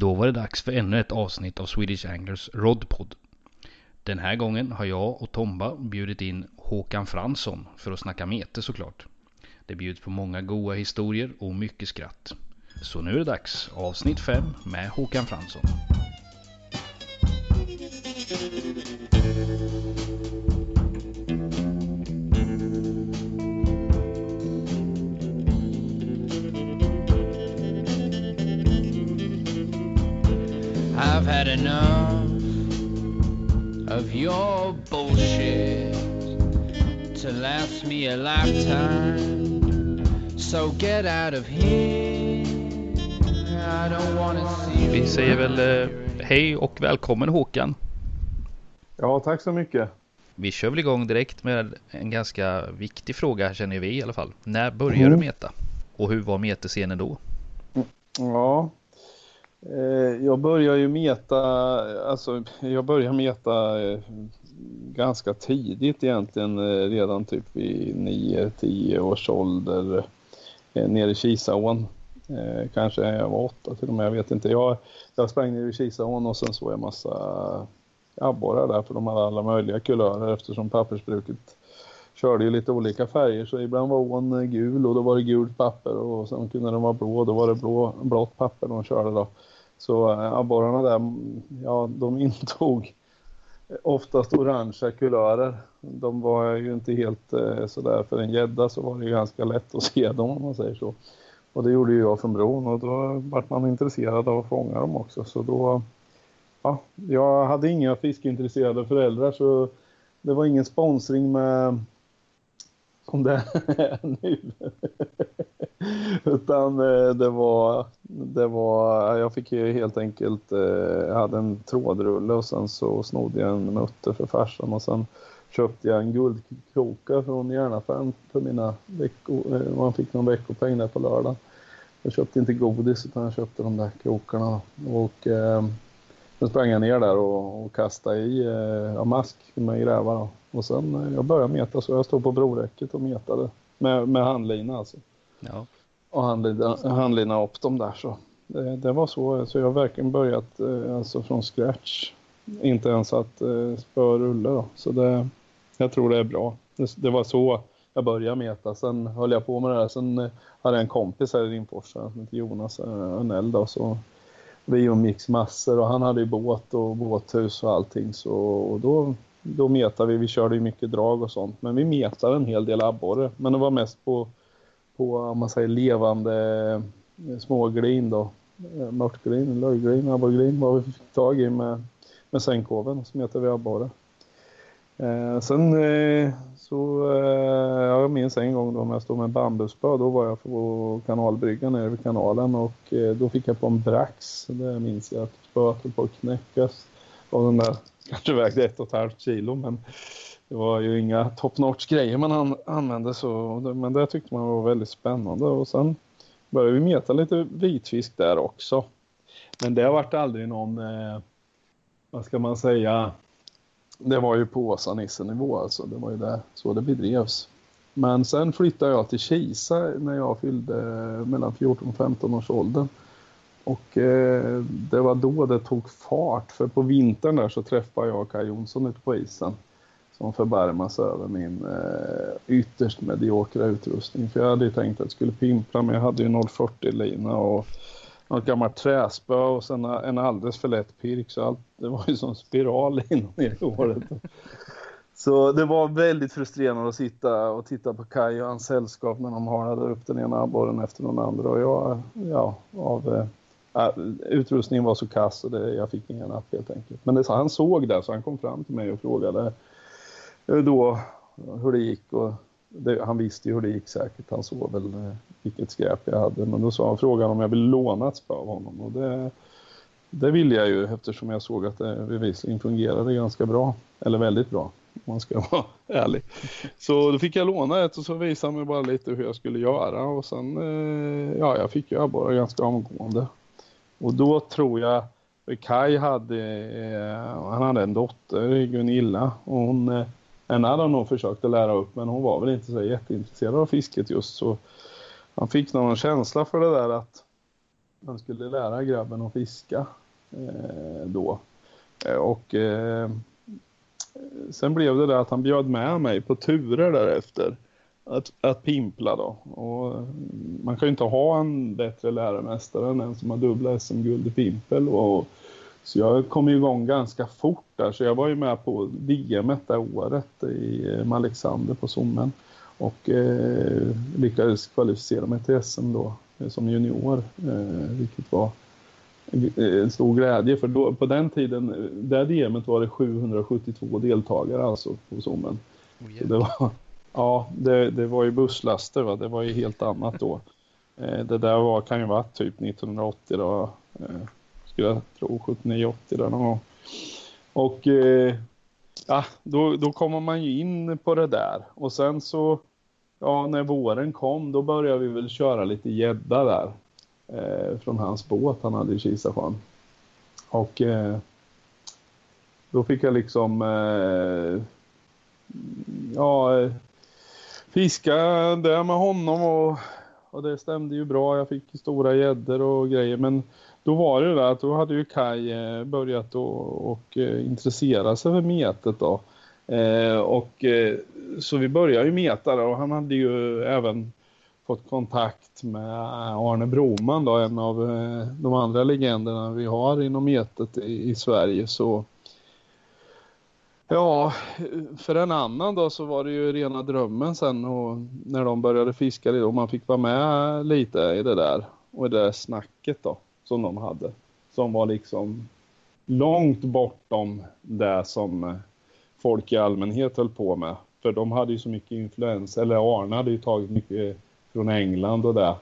Då var det dags för ännu ett avsnitt av Swedish Anglers Rodpod. Den här gången har jag och Tomba bjudit in Håkan Fransson för att snacka mete såklart. Det bjuds på många goa historier och mycket skratt. Så nu är det dags, avsnitt 5 med Håkan Fransson. I've had enough of your bullshit to last me a lifetime. So get out of here. I don't wanna see Vi säger väl eh, hej och välkommen Håkan. Ja, tack så mycket. Vi kör väl igång direkt med en ganska viktig fråga känner vi i alla fall. När började mm. du meta? Och hur var metescenen då? Ja, Eh, jag börjar ju meta, alltså jag börjar meta eh, ganska tidigt egentligen, eh, redan typ vid 9-10 års ålder nere i Kisaån. Kanske jag var åtta till och med, jag vet inte. Jag, jag sprang ner i Kisaån och sen såg jag massa abborrar där för de hade alla möjliga kulörer eftersom pappersbruket körde ju lite olika färger så ibland var ån gul och då var det gult papper och sen kunde den vara blå och då var det blå, blått papper de körde då. Så eh, abborrarna där, mm, ja de intog oftast orangea kulörer. De var ju inte helt eh, sådär, för en gädda så var det ju ganska lätt att se dem om man säger så. Och det gjorde ju jag från bron och då vart man intresserad av att fånga dem också. Så då, ja, jag hade inga fiskeintresserade föräldrar så det var ingen sponsring med som det är nu. Utan eh, det var, det var, jag fick ju helt enkelt, jag hade en trådrulle och sen så snodde jag en mutter för farsan och sen köpte jag en guldkroka från järnaffären för mina veckor, eh, man fick någon veckopeng där på lördag. Jag köpte inte godis utan jag köpte de där krokarna och eh, sen sprang jag ner där och, och kastade i eh, mask med gräva då. Och sen eh, jag började meta så jag stod på broräcket och metade med, med handlina alltså. Ja. Och handlina, handlina upp dem där så. Det, det, var så, så jag har verkligen börjat eh, alltså från scratch. Inte ens att eh, spö rulla då. Så det, jag tror det är bra. Det, det, var så jag började meta. Sen höll jag på med det här. Sen hade jag en kompis här i Rimfors som heter Jonas Önell då. Så vi umgicks massor och han hade ju båt och båthus och allting. Så och då, då metade vi. Vi körde ju mycket drag och sånt. Men vi metade en hel del abborre. Men det var mest på på om man säger levande eh, småglin då. Eh, Mörtglin, löjglin, abborrglin vad vi fick tag i med, med och så metade vi abborre. Eh, sen eh, så, eh, jag minns en gång då när jag stod med bambuspö, då var jag på kanalbryggan nere vid kanalen och eh, då fick jag på en brax. Det minns jag att spöet på att knäckas. Och den där kanske vägde ett och ett halvt kilo men det var ju inga top notch grejer man använde så men det tyckte man var väldigt spännande och sen började vi meta lite vitfisk där också. Men det har varit aldrig någon eh, vad ska man säga det var ju på Åsa-Nisse-nivå alltså. Det var ju det, så det bedrevs. Men sen flyttade jag till Kisa när jag fyllde eh, mellan 14 och 15 års åldern. Och eh, det var då det tog fart. För på vintern där så träffade jag Kaj Jonsson ute på isen som förbarmas över min eh, ytterst mediokra utrustning. För jag hade ju tänkt att jag skulle pimpla men jag hade ju 040-lina och något gammalt träspö och sen en alldeles för lätt pirk så allt, det var ju som spiral in i håret. Så det var väldigt frustrerande att sitta och titta på Kaj och hans sällskap när de halade upp den ena abborren efter den andra och jag, ja, av eh, äh, utrustningen var så kass och det, jag fick ingen napp helt enkelt. Men det, han såg det så han kom fram till mig och frågade eh, då hur det gick och det, han visste ju hur det gick säkert. Han såg väl eh, vilket skräp jag hade. Men då sa han frågan om jag ville låna ett spö av honom. Och det, det ville jag ju eftersom jag såg att det bevisligen fungerade ganska bra. Eller väldigt bra om man ska vara ärlig. Så då fick jag låna ett och så visade han mig bara lite hur jag skulle göra. Och sen, eh, ja jag fick ju bara ganska omgående. Och då tror jag, Kai hade, eh, han hade en dotter, Gunilla. Och hon en hade han nog försökt att lära upp men hon var väl inte så jätteintresserad av fisket just så han fick någon känsla för det där att han skulle lära grabben att fiska eh, då. Eh, och eh, sen blev det där att han bjöd med mig på turer därefter att, att pimpla då. Och mm, man kan ju inte ha en bättre läromästare än en som har dubbla SM-guld i pimpel. Och, så jag kom igång ganska fort där. Så jag var ju med på VM det året i Alexander på Sommen. Och eh, lyckades kvalificera mig till SM då eh, som junior. Eh, vilket var en stor glädje för då, på den tiden, det DMet var det 772 deltagare alltså på Sommen. Oh, det var, ja, det, det var ju busslaster va, det var ju helt annat då. Eh, det där var, kan ju vara typ 1980 då, eh, jag tro, 79-80 där någon gång. Och eh, ja, då, då kommer man ju in på det där och sen så ja, när våren kom då började vi väl köra lite gädda där eh, från hans båt han hade i Kisasjön. Och eh, då fick jag liksom eh, ja, fiska där med honom och, och det stämde ju bra. Jag fick stora gäddor och grejer men då var det där att då hade ju Kai eh, börjat och, och intressera sig för metet då. Eh, och eh, så vi började ju meta och han hade ju även fått kontakt med Arne Broman då, en av de andra legenderna vi har inom metet i, i Sverige. Så Ja, för en annan då så var det ju rena drömmen sen och när de började fiska det och man fick vara med lite i det där och i det där snacket då som de hade. Som var liksom långt bortom det som folk i allmänhet höll på med. För de hade ju så mycket influens, eller Arne hade ju tagit mycket från England och det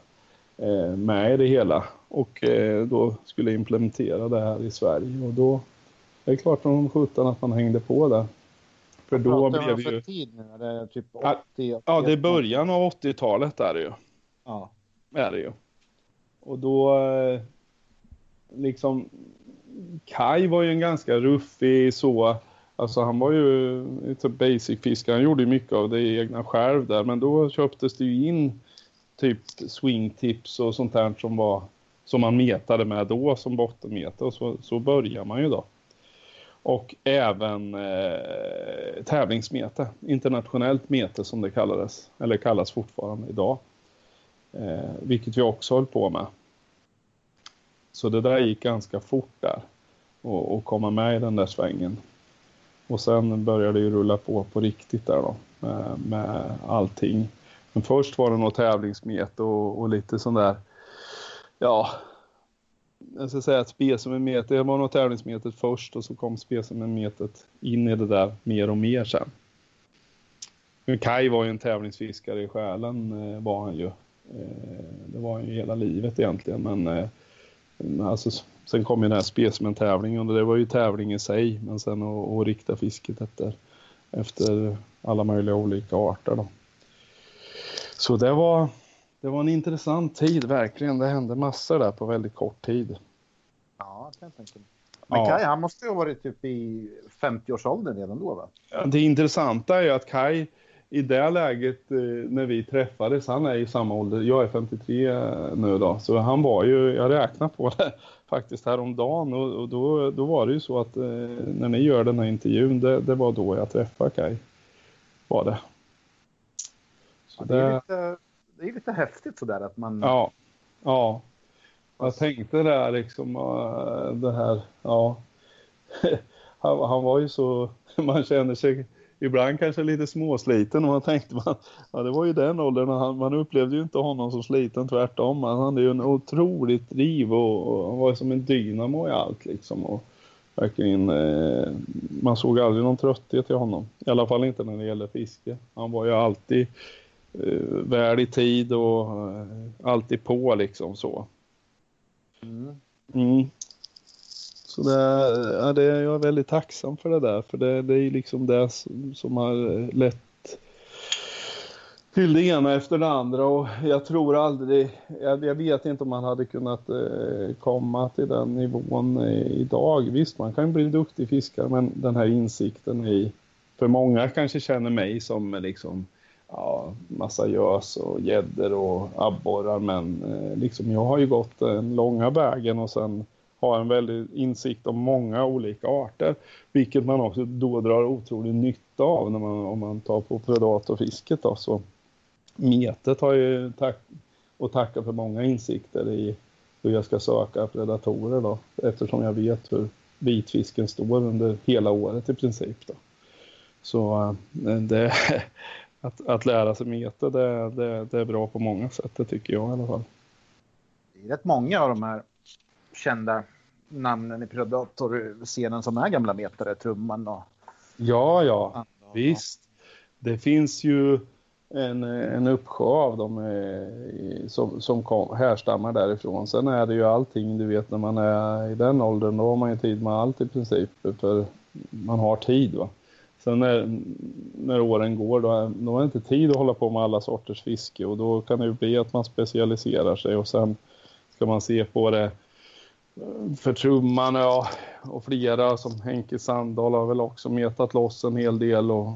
eh, med i det hela. Och eh, då skulle implementera det här i Sverige. Och då är det klart som sjutton att man hängde på det. För då blev det ju... tid nu? Är det typ 80? 80 ja, det är början av 80-talet är det ju. Ja. Är det ju. Och då eh, liksom Kai var ju en ganska ruffig så Alltså han var ju typ basic fiskare. Han gjorde ju mycket av det egna själv där. Men då köptes det ju in typ swingtips och sånt där som var som man metade med då som bottenmete Och så, så börjar man ju då. Och även eh, tävlingsmete. Internationellt mete som det kallades. Eller kallas fortfarande idag. Eh, vilket vi också höll på med. Så det där gick ganska fort där. Och, och komma med i den där svängen. Och sen började det ju rulla på på riktigt där då med, med allting. Men först var det nog tävlingsmet och, och lite sån där, ja, jag ska säga att spesimenmetet, det var nog tävlingsmetet först och så kom spesimenmetet in i det där mer och mer sen. Men Kai var ju en tävlingsfiskare i själen eh, var han ju. Eh, det var han ju hela livet egentligen men eh, alltså Sen kom ju den här specimen-tävlingen och det var ju tävling i sig. Men sen att, rikta fisket efter, efter alla möjliga olika arter då. Så det var, det var en intressant tid verkligen. Det hände massor där på väldigt kort tid. Ja, kan jag tänka mig. Men Kai, han måste ju ha varit typ i 50-årsåldern redan då va? Ja, det intressanta är ju att Kai i det läget eh, när vi träffades, han är i samma ålder, jag är 53 nu då, så han var ju, jag räknar på det, faktiskt häromdagen och, och då, då var det ju så att eh, när ni gör den här intervjun, det, det var då jag träffade Kai. Var det. Ja, det, är lite, det är lite häftigt sådär att man... Ja, ja. Jag tänkte där liksom uh, det här, ja. han, han var ju så, man känner sig ibland kanske lite småsliten och man tänkte man, ja det var ju den åldern han, man upplevde ju inte honom som sliten tvärtom. Han hade ju en otroligt driv och, och han var som en dynamo i allt liksom. Och verkligen, eh, man såg aldrig någon trötthet i honom. I alla fall inte när det gäller fiske. Han var ju alltid eh, väl i tid och eh, alltid på liksom så. Mm. Mm. Så det, ja, det, jag är väldigt tacksam för det där. För det, det är liksom det som har lett till det ena efter det andra. Och jag tror aldrig, jag, jag vet inte om man hade kunnat eh, komma till den nivån eh, idag. Visst, man kan bli en duktig fiskare men den här insikten i, för många kanske känner mig som liksom ja, massa gös och gäddor och abborrar. Men eh, liksom jag har ju gått den långa vägen och sen har en väldig insikt om många olika arter. Vilket man också då drar otrolig nytta av när man, om man tar på predatorfisket. Då, så metet har ju tack, och tacka för många insikter i hur jag ska söka predatorer då. Eftersom jag vet hur vitfisken står under hela året i princip. Då. Så eh, det, att, att lära sig meta det, det, det är bra på många sätt, det tycker jag i alla fall. Det är rätt många av de här kända namnen i Predator-scenen som är gamla metare, Trumman och... Ja, ja, visst. Det finns ju en, en uppsjö av dem eh, som, som kom, härstammar därifrån. Sen är det ju allting, du vet när man är i den åldern, då har man ju tid med allt i princip, för man har tid va. Sen när, när åren går då, då har man inte tid att hålla på med alla sorters fiske och då kan det ju bli att man specialiserar sig och sen ska man se på det för trumman ja, och flera som Henke Sandahl har väl också metat loss en hel del och,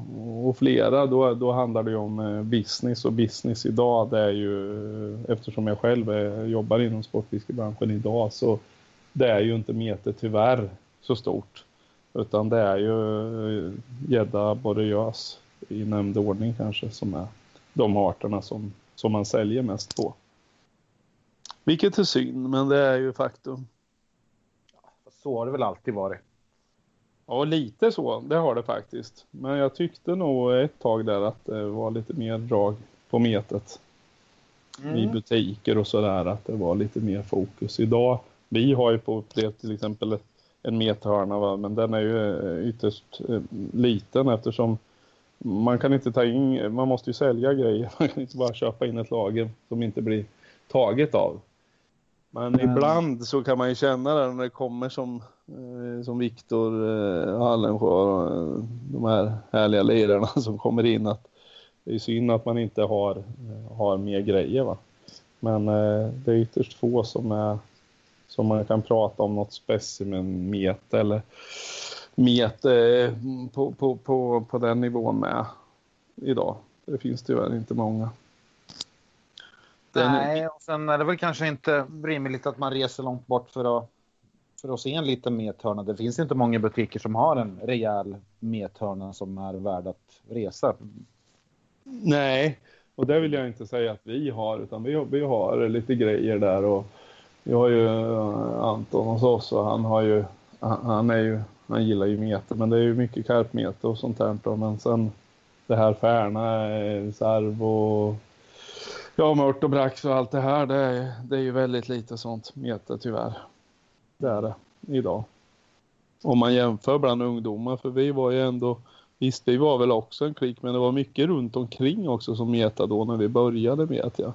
och flera då, då handlar det om eh, business och business idag det är ju eftersom jag själv är, jobbar inom sportfiskebranschen idag så det är ju inte metet tyvärr så stort utan det är ju eh, gädda, både gös i nämnd ordning kanske som är de arterna som, som man säljer mest på. Vilket är synd, men det är ju faktum. Så har det väl alltid varit. Ja, lite så. Det har det faktiskt. Men jag tyckte nog ett tag där att det var lite mer drag på metet. Mm. I butiker och sådär. Att det var lite mer fokus. Idag, vi har ju på det till exempel en methörna va? men den är ju eh, ytterst eh, liten eftersom man kan inte ta in, man måste ju sälja grejer. Man kan inte bara köpa in ett lager som inte blir taget av. Men mm. ibland så kan man ju känna det när det kommer som, eh, som Viktor eh, Hallensjö och eh, de här härliga lirarna som kommer in att det är synd att man inte har, eh, har mer grejer va. Men eh, det är ytterst få som är som man kan prata om något specimenmete eller mete eh, på, på, på, på den nivån med idag. Det finns tyvärr inte många. Nej, och sen är det väl kanske inte rimligt att man reser långt bort för att, för att se en liten methörna. Det finns inte många butiker som har en rejäl methörna som är värd att resa. Nej, och det vill jag inte säga att vi har, utan vi, vi har lite grejer där och vi har ju eh, Anton hos oss och han har ju, han är ju, han gillar ju meter, men det är ju mycket karpmeter och sånt här då, men sen det här färna, sarv och ja, mört och brax och allt det här, det är, det är ju väldigt lite sånt mete tyvärr. Det är det idag. Om man jämför bland ungdomar, för vi var ju ändå, visst vi var väl också en klick, men det var mycket runt omkring också som meta då när vi började meta.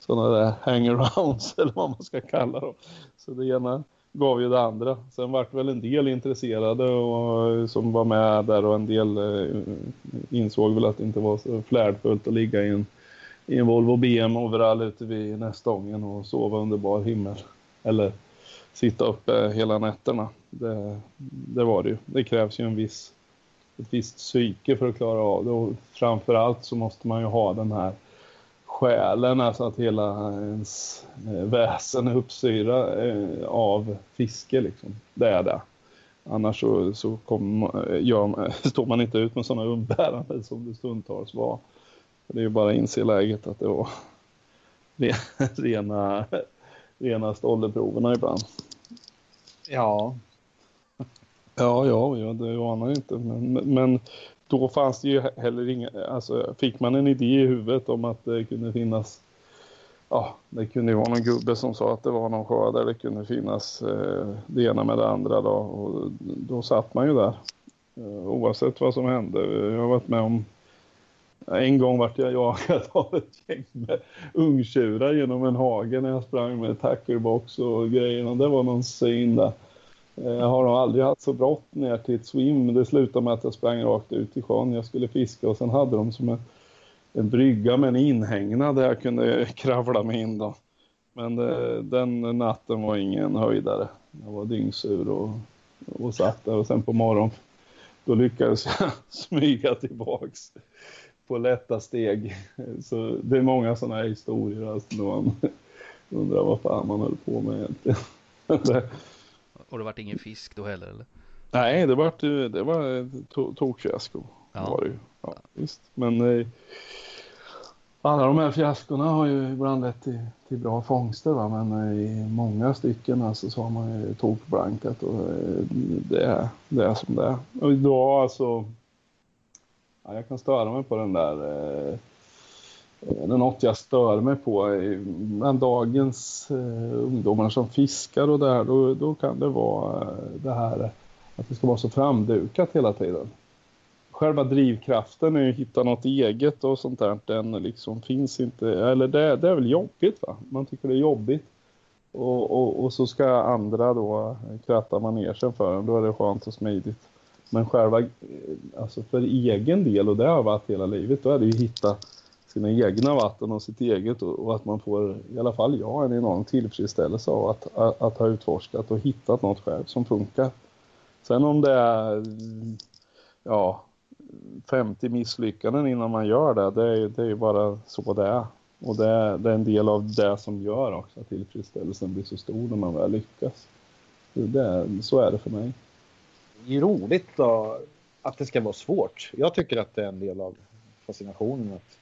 Sådana där hangarounds eller vad man ska kalla dem. Så det ena gav ju det andra. Sen vart väl en del intresserade och, eh, som var med där och en del eh, insåg väl att det inte var så flärdfullt att ligga i en i en Volvo BM overall ute vid Nästången och sova under bar himmel. Eller sitta uppe hela nätterna. Det, det var det ju. Det krävs ju en viss, ett visst psyke för att klara av det. Och framförallt så måste man ju ha den här själen, alltså att hela ens eh, väsen är uppsyra eh, av fiske liksom. Det är det. Annars så, så kom, ja, eh, står man inte ut med sådana umbäranden som det stundtals var. Det är ju bara att inse läget att det var rena, rena stolleproverna ibland. Ja. Ja, ja, ja det anar inte. Men, men då fanns det ju heller inga, alltså fick man en idé i huvudet om att det kunde finnas, ja, det kunde ju vara någon gubbe som sa att det var någon sjö där det kunde finnas eh, det ena med det andra då. Och då satt man ju där. Eh, oavsett vad som hände. Jag har varit med om en gång vart jag jagad av ett gäng med ungtjurar genom en hage när jag sprang med tackerbox och grejerna. Det var någon syn där. Jag har nog aldrig haft så brått ner till ett swim. Det slutade med att jag sprang rakt ut i sjön. Jag skulle fiska och sen hade de som en, en brygga med en inhägnad där jag kunde kravla mig in då. Men det, den natten var ingen höjdare. Jag var dyngsur och, och satt där och sen på morgonen då lyckades jag smyga tillbaks på lätta steg. Så det är många sådana här historier alltså, när man undrar vad fan man höll på med egentligen. Och det vart ingen fisk då heller eller? Nej, det var, det var tokfiasko. Ja. Var det Ja, visst. Men eh, alla de här fiaskorna har ju ibland lett till, till bra fångster. Va? Men eh, i många stycken alltså, så har man ju tokblankat och eh, det, är, det är som det är. Och idag alltså, ja, jag kan störa mig på den där eh, det är något jag stör mig på bland dagens eh, ungdomar som fiskar och där, då, då kan det vara eh, det här att det ska vara så framdukat hela tiden. Själva drivkraften är att hitta något eget och sånt där. Den liksom finns inte, eller det, det är väl jobbigt va? Man tycker det är jobbigt. Och, och, och så ska andra då eh, kratta manegen för en, då är det skönt och smidigt. Men själva, eh, alltså för egen del, och det har varit hela livet, då är det ju hitta sina egna vatten och sitt eget och, och, att man får, i alla fall jag, en enorm tillfredsställelse av att, att, att, ha utforskat och hittat något själv som funkar. Sen om det är ja, 50 misslyckanden innan man gör det, det är, det är bara så det är. Och det är, det är en del av det som gör också att tillfredsställelsen blir så stor när man väl lyckas. Det är, så är det för mig. Det är roligt då, att det ska vara svårt. Jag tycker att det är en del av fascinationen. Att,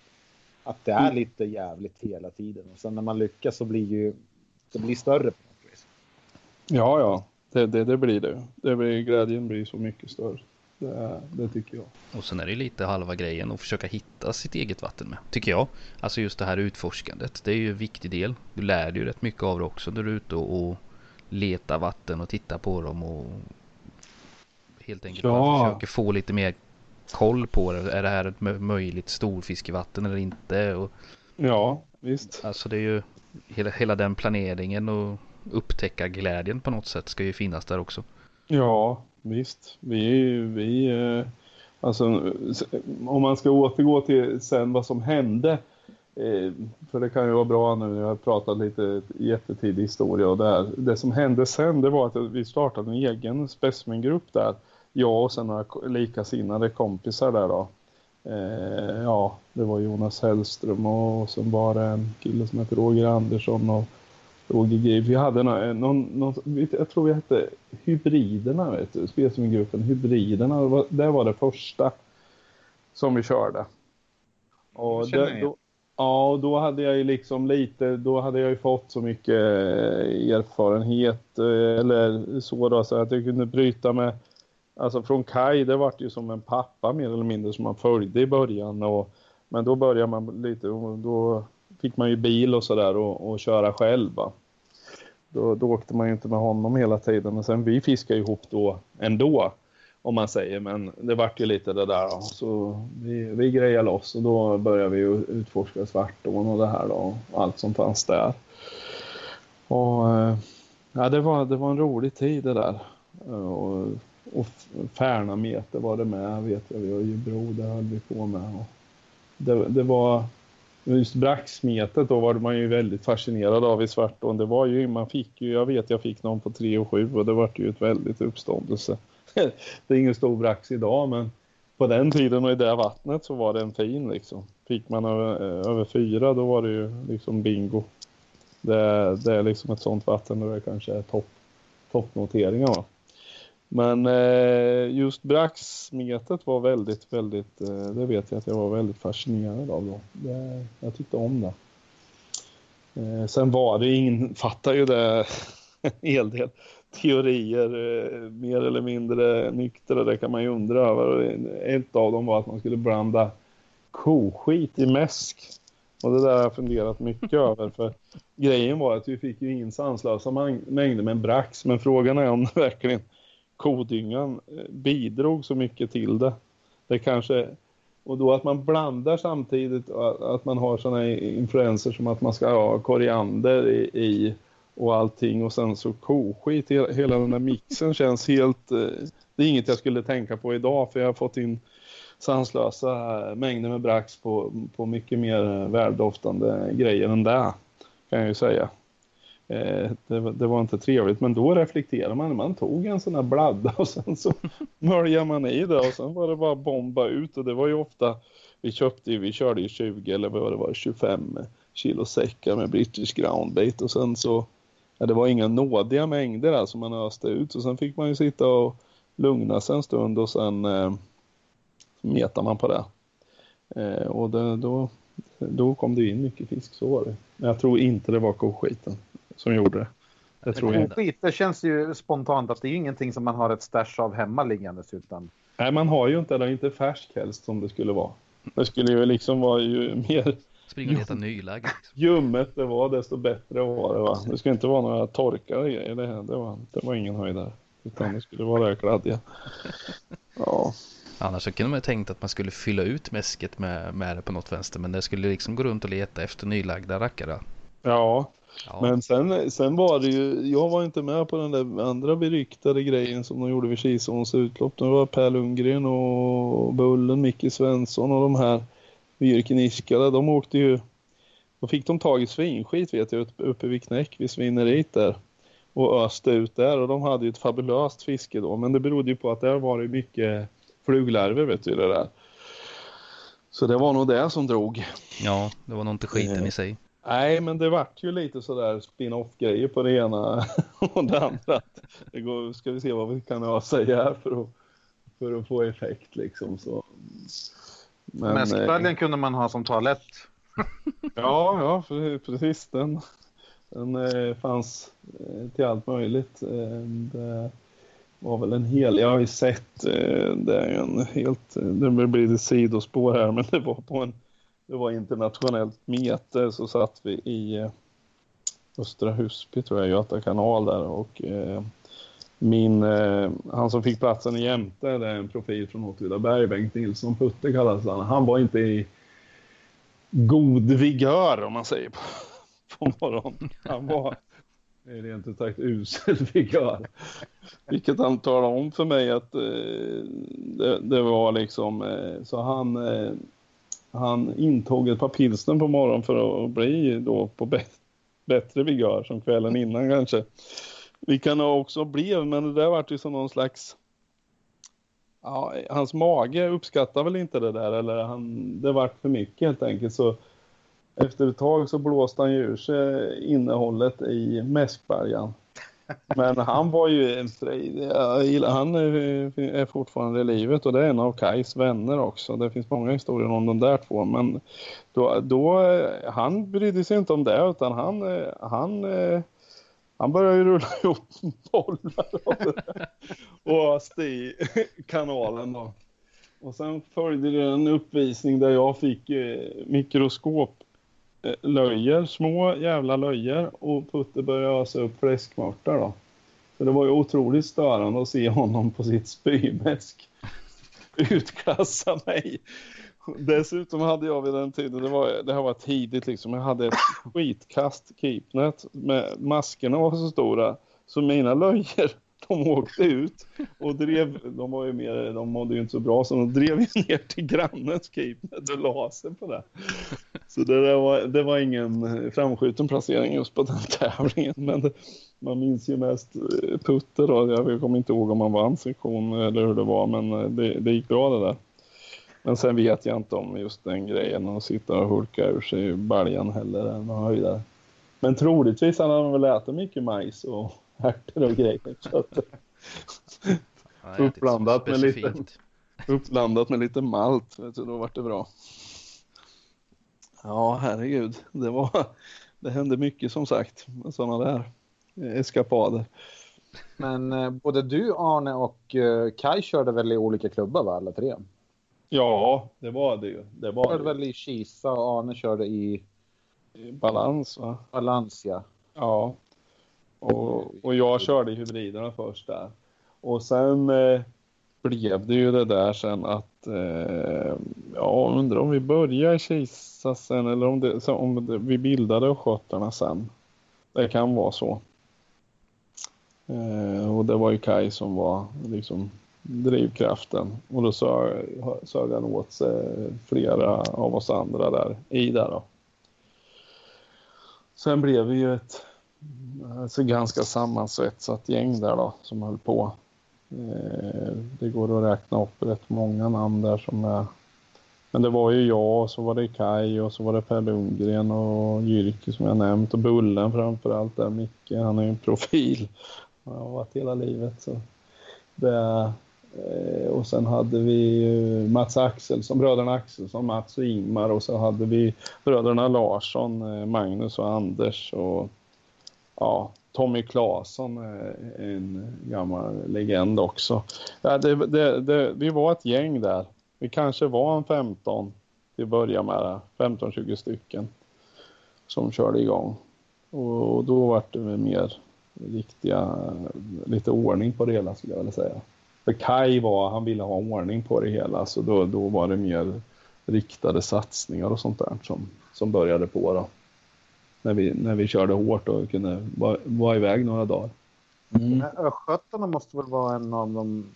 att det är mm. lite jävligt hela tiden. Och sen när man lyckas så blir ju det blir större. På något vis. Ja, ja. Det, det, det blir det. det blir, glädjen blir så mycket större. Det, det, tycker jag. Och sen är det lite halva grejen att försöka hitta sitt eget vatten med, tycker jag. Alltså just det här utforskandet, det är ju en viktig del. Du lär dig ju rätt mycket av det också när du är ute och, och letar vatten och tittar på dem och helt enkelt ja. försöker få lite mer koll på det. Är det här ett möjligt storfiskevatten eller inte? Och, ja, visst. Alltså det är ju hela, hela den planeringen och upptäcka glädjen på något sätt ska ju finnas där också. Ja, visst. Vi, vi eh, alltså om man ska återgå till sen vad som hände eh, för det kan ju vara bra nu, jag har pratat lite jättetidig historia och där. Det som hände sen det var att vi startade en egen specimengrupp där. Jag och sen några likasinnade kompisar där då. Eh, ja, det var Jonas Hellström och sen var det en kille som heter Roger Andersson och Roger Vi hade någon, någon, någon, jag tror vi hette Hybriderna, vet du, spelsumgruppen Hybriderna, det var det första som vi körde. Och det, då, ja, och då hade jag ju liksom lite, då hade jag ju fått så mycket eh, erfarenhet eh, eller så då, så att jag kunde bryta med, alltså från Kai, det vart ju som en pappa mer eller mindre som man följde i början och men då började man lite, då fick man ju bil och sådär och, och köra själv. Va? Då, då åkte man ju inte med honom hela tiden. Men sen vi fiskade ihop då ändå, om man säger. Men det vart ju lite det där. Då. Så vi, vi grejade loss och då började vi utforska Svartån och det här då. Och allt som fanns där. Och eh, ja, det var, det var en rolig tid det där. Och, och Färnamete var det med, vet jag. Vi har ju bro, det höll vi på med. Och det, det var just braxmetet då var man ju väldigt fascinerad av i Svartån. Det var ju, man fick ju, jag vet jag fick någon på 3 och 7 och det var ju ett väldigt uppståndelse. det är ingen stor brax idag men på den tiden och i det vattnet så var det en fin liksom. Fick man över, över fyra då var det ju liksom bingo. Det, det är liksom ett sånt vatten där det kanske är topp, toppnoteringar va. Men eh, just braxmetet var väldigt, väldigt, eh, det vet jag att jag var väldigt fascinerad av då. Det, jag tyckte om det. Eh, sen var det, ingen fattar ju det en hel del teorier, mer eller mindre nyktra, det kan man ju undra över. Ett av dem var att man skulle blanda koskit i mäsk. Och det där har jag funderat mycket över för grejen var att vi fick ju in sanslösa mängder med brax men frågan är om det verkligen kodyngan eh, bidrog så mycket till det. Det kanske och då att man blandar samtidigt att man har sådana influenser som att man ska ha koriander i, i och allting och sen så koskit. Hela den där mixen känns helt... Eh, det är inget jag skulle tänka på idag för jag har fått in sanslösa mängder med brax på, på mycket mer eh, väldoftande grejer än det kan jag ju säga. Eh, det, det, var inte trevligt, men då reflekterade man. Man tog en sån här bladda och sen så möljade man i det och sen var det bara bomba ut och det var ju ofta Vi köpte ju, vi körde ju 20 eller vad det var, 25 kilo säckar med British groundbait och sen så, ja, det var inga nådiga mängder alltså man öste ut och sen fick man ju sitta och lugna sig en stund och sen eh, metar man på det. Eh, och det, då, då kom det in mycket fisk, så var det. Men jag tror inte det var koskiten som gjorde det. Det tror jag inte. Skit, det känns ju spontant att det är ingenting som man har ett stash av hemma liggandes utan Nej, man har ju inte, eller inte färsk helst som det skulle vara. Det skulle ju liksom vara ju mer Springa och leta nyläge. Liksom. ljummet det var desto bättre var det va. Det skulle inte vara några torkade grejer det här. Det var, det var ingen höjdare. Utan det skulle vara det kladdiga. Ja. Annars så kunde man ju tänkt att man skulle fylla ut mäsket med, med det på något vänster. Men det skulle liksom gå runt och leta efter nylagda rackare. Ja, Ja, men sen, sen var det ju, jag var inte med på den där andra beryktade grejen som de gjorde vid Kisons utlopp. Det var Per Lundgren och Bullen, Micke Svensson och de här Virkeniskade. De åkte ju, då fick de tag i svinskit vet jag uppe, uppe vid Knäck vid svineriet där. Och öste ut där och de hade ju ett fabulöst fiske då. Men det berodde ju på att där var det mycket fluglarver vet du det där. Så det var nog det som drog. ja, det var nog inte skiten i sig. Nej, men det vart ju lite sådär spin-off grejer på det ena och det andra. Det går, ska vi se vad vi kan ha säga här för att, för att få effekt liksom. Så. Men, mäskböljen kunde man ha som toalett. Ja, ja, för- precis. Den, den eh, fanns eh, till allt möjligt. Eh, det var väl en hel, jag har ju sett, eh, det är en helt, det blir lite sidospår här, men det var på en, det var internationellt mete så satt vi i eh, Östra Husby tror jag, Göta kanal där och eh, min, eh, han som fick platsen i jämte, det är en profil från Åtvidaberg, Bengt Nilsson Putte kallas han. Han var inte i god vigör om man säger på, på morgonen. Han var rent ut sagt usel vigör. Vilket han talade om för mig att eh, det, det var liksom eh, så han eh, han intog ett par pilsner på morgonen för att bli då på bättre vigör som kvällen innan kanske. Vi kan också bli, men det där vart ju som någon slags Ja, hans mage uppskattar väl inte det där eller han, det vart för mycket helt enkelt så efter ett tag så blåste han ju ur sig innehållet i mäskbärgaren. Men han var ju en gillar- han är, är fortfarande i livet och det är en av Kais vänner också. Det finns många historier om de där två men då, då han brydde sig inte om det utan han, han, han började ju rulla ihop bollar och, och öste i kanalen då. Och sen följde det en uppvisning där jag fick eh, mikroskop löjer, små jävla löjer och Putte började ösa upp fläskmörtar då. Så det var ju otroligt störande att se honom på sitt spymäsk utkassa mig. Dessutom hade jag vid den tiden, det, var, det här var tidigt liksom, jag hade ett skitkast keepnet med maskerna var så stora så mina löjer de åkte ut och drev, de var ju mer, de mådde ju inte så bra så de drev ju ner till grannens keepnet och la sig på det. Så det, där var, det var ingen framskjuten placering just på den tävlingen men det, man minns ju mest eh, Putte då, jag kommer inte ihåg om han vann sektion eller hur det var men eh, det, det gick bra det där. Men sen vet jag inte om just den grejen att sitta och hulka ur sig baljan heller än höjdare. Men troligtvis hade han väl ätit mycket majs och ärtor och grejer. Så att, Uppblandat med lite- uppblandat med lite malt, vet du, då vart det bra. Ja, herregud. Det, var, det hände mycket som sagt med sådana där eskapader. Men eh, både du, Arne och eh, Kai körde väl i olika klubbar va, alla tre? Ja, det var det ju. Det Du var körde det. väl i Kisa och Arne körde i. Balans va? Valencia. Ja. Och, och jag körde hybriderna först där. Och sen eh, blev det ju det där sen att, eh, ja undrar om vi började i Kisa sen eller om, det, om det, vi bildade Östgötarna sen. Det kan vara så. Eh, och det var ju Kai som var liksom drivkraften. Och då sög, sög han åt sig flera av oss andra där i där då. Sen blev vi ju ett alltså ganska sammansvetsat gäng där då som höll på. Eh, det går att räkna upp rätt många namn där som är Men det var ju jag och så var det Kai och så var det Per Lundgren och Jyrki som jag nämnt och Bullen framför allt där. Micke, han är ju en profil. Han har varit hela livet. Så det, eh, och sen hade vi Mats Axelsson, bröderna Axelsson, Mats och Ingmar och så hade vi bröderna Larsson, eh, Magnus och Anders och ja, Tommy Claesson, är en gammal legend också. Ja, det, det, det, vi var ett gäng där. Vi kanske var en 15 till börja med, 15-20 stycken som körde igång. Och då var det mer riktiga, lite ordning på det hela skulle jag vilja säga. För Kai var, han ville ha ordning på det hela så då, då var det mer riktade satsningar och sånt där som, som började på då. När vi, när vi körde hårt och kunde vara, vara iväg några dagar. Mm. Östgötarna måste väl vara en av de,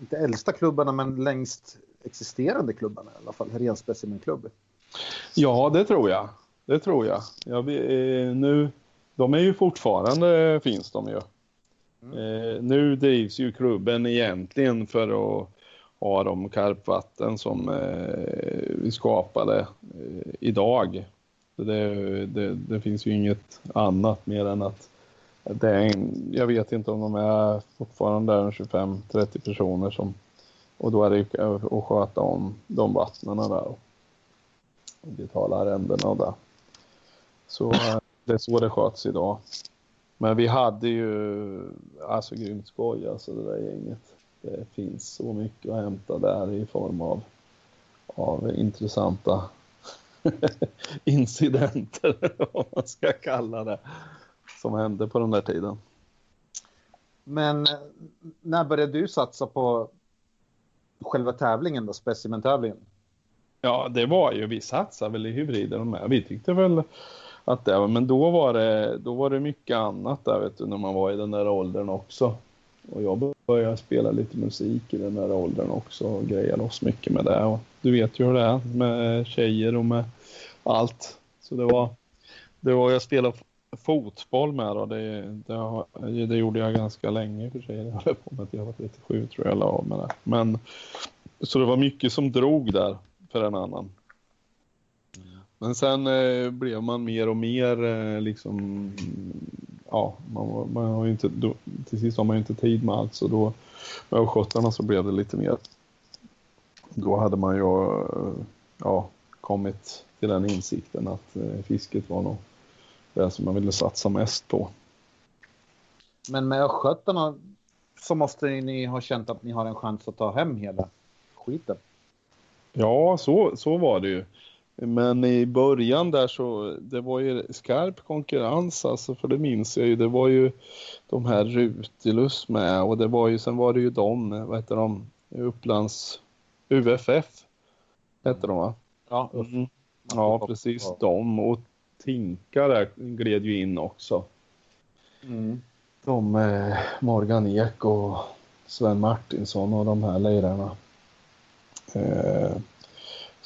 inte äldsta klubbarna, men längst existerande klubbarna i alla fall, Ren Specimenklubb. Ja, det tror jag. Det tror jag. jag nu, de är ju fortfarande, finns de ju. Mm. Eh, nu drivs ju klubben egentligen för att ha de karpvatten som eh, vi skapade eh, idag. Det, det, det, finns ju inget annat mer än att det är en, jag vet inte om de är fortfarande 25-30 personer som och då är det ju att sköta om de vattnen där och betala arrendena och det. Så det är så det sköts idag. Men vi hade ju alltså grymt skoj alltså det där gänget. Det finns så mycket att hämta där i form av, av intressanta incidenter, vad man ska kalla det, som hände på den där tiden. Men när började du satsa på själva tävlingen då, specimentävlingen? Ja, det var ju, vi satsade väl i hybrider med. Vi tyckte väl att det var, men då var det, då var det mycket annat där vet du, när man var i den där åldern också. Och jag började spela lite musik i den där åldern också och grejade loss mycket med det. Och du vet ju hur det är med tjejer och med allt. Så det var, det var jag spelade fotboll med då. Det, det, det, gjorde jag ganska länge för sig. Jag höll på med att jag var 37 tror jag jag la av med det. Men så det var mycket som drog där för en annan. Men sen eh, blev man mer och mer eh, liksom, ja, man, man har inte, då, till sist har man ju inte tid med allt så då med östgötarna så blev det lite mer. Då hade man ju, eh, ja, kommit till den insikten att eh, fisket var nog det som man ville satsa mest på. Men med östgötarna så måste ni ha känt att ni har en chans att ta hem hela skiten. Ja, så, så var det ju. Men i början där så, det var ju skarp konkurrens alltså, för det minns jag ju. Det var ju de här Rutilus med och det var ju, sen var det ju de, vad heter de, Upplands UFF hette de va? Ja, mm. ja precis de och Tinka där gled ju in också. Mm. De eh, Morgan Ek och Sven Martinsson och de här lirarna. Eh,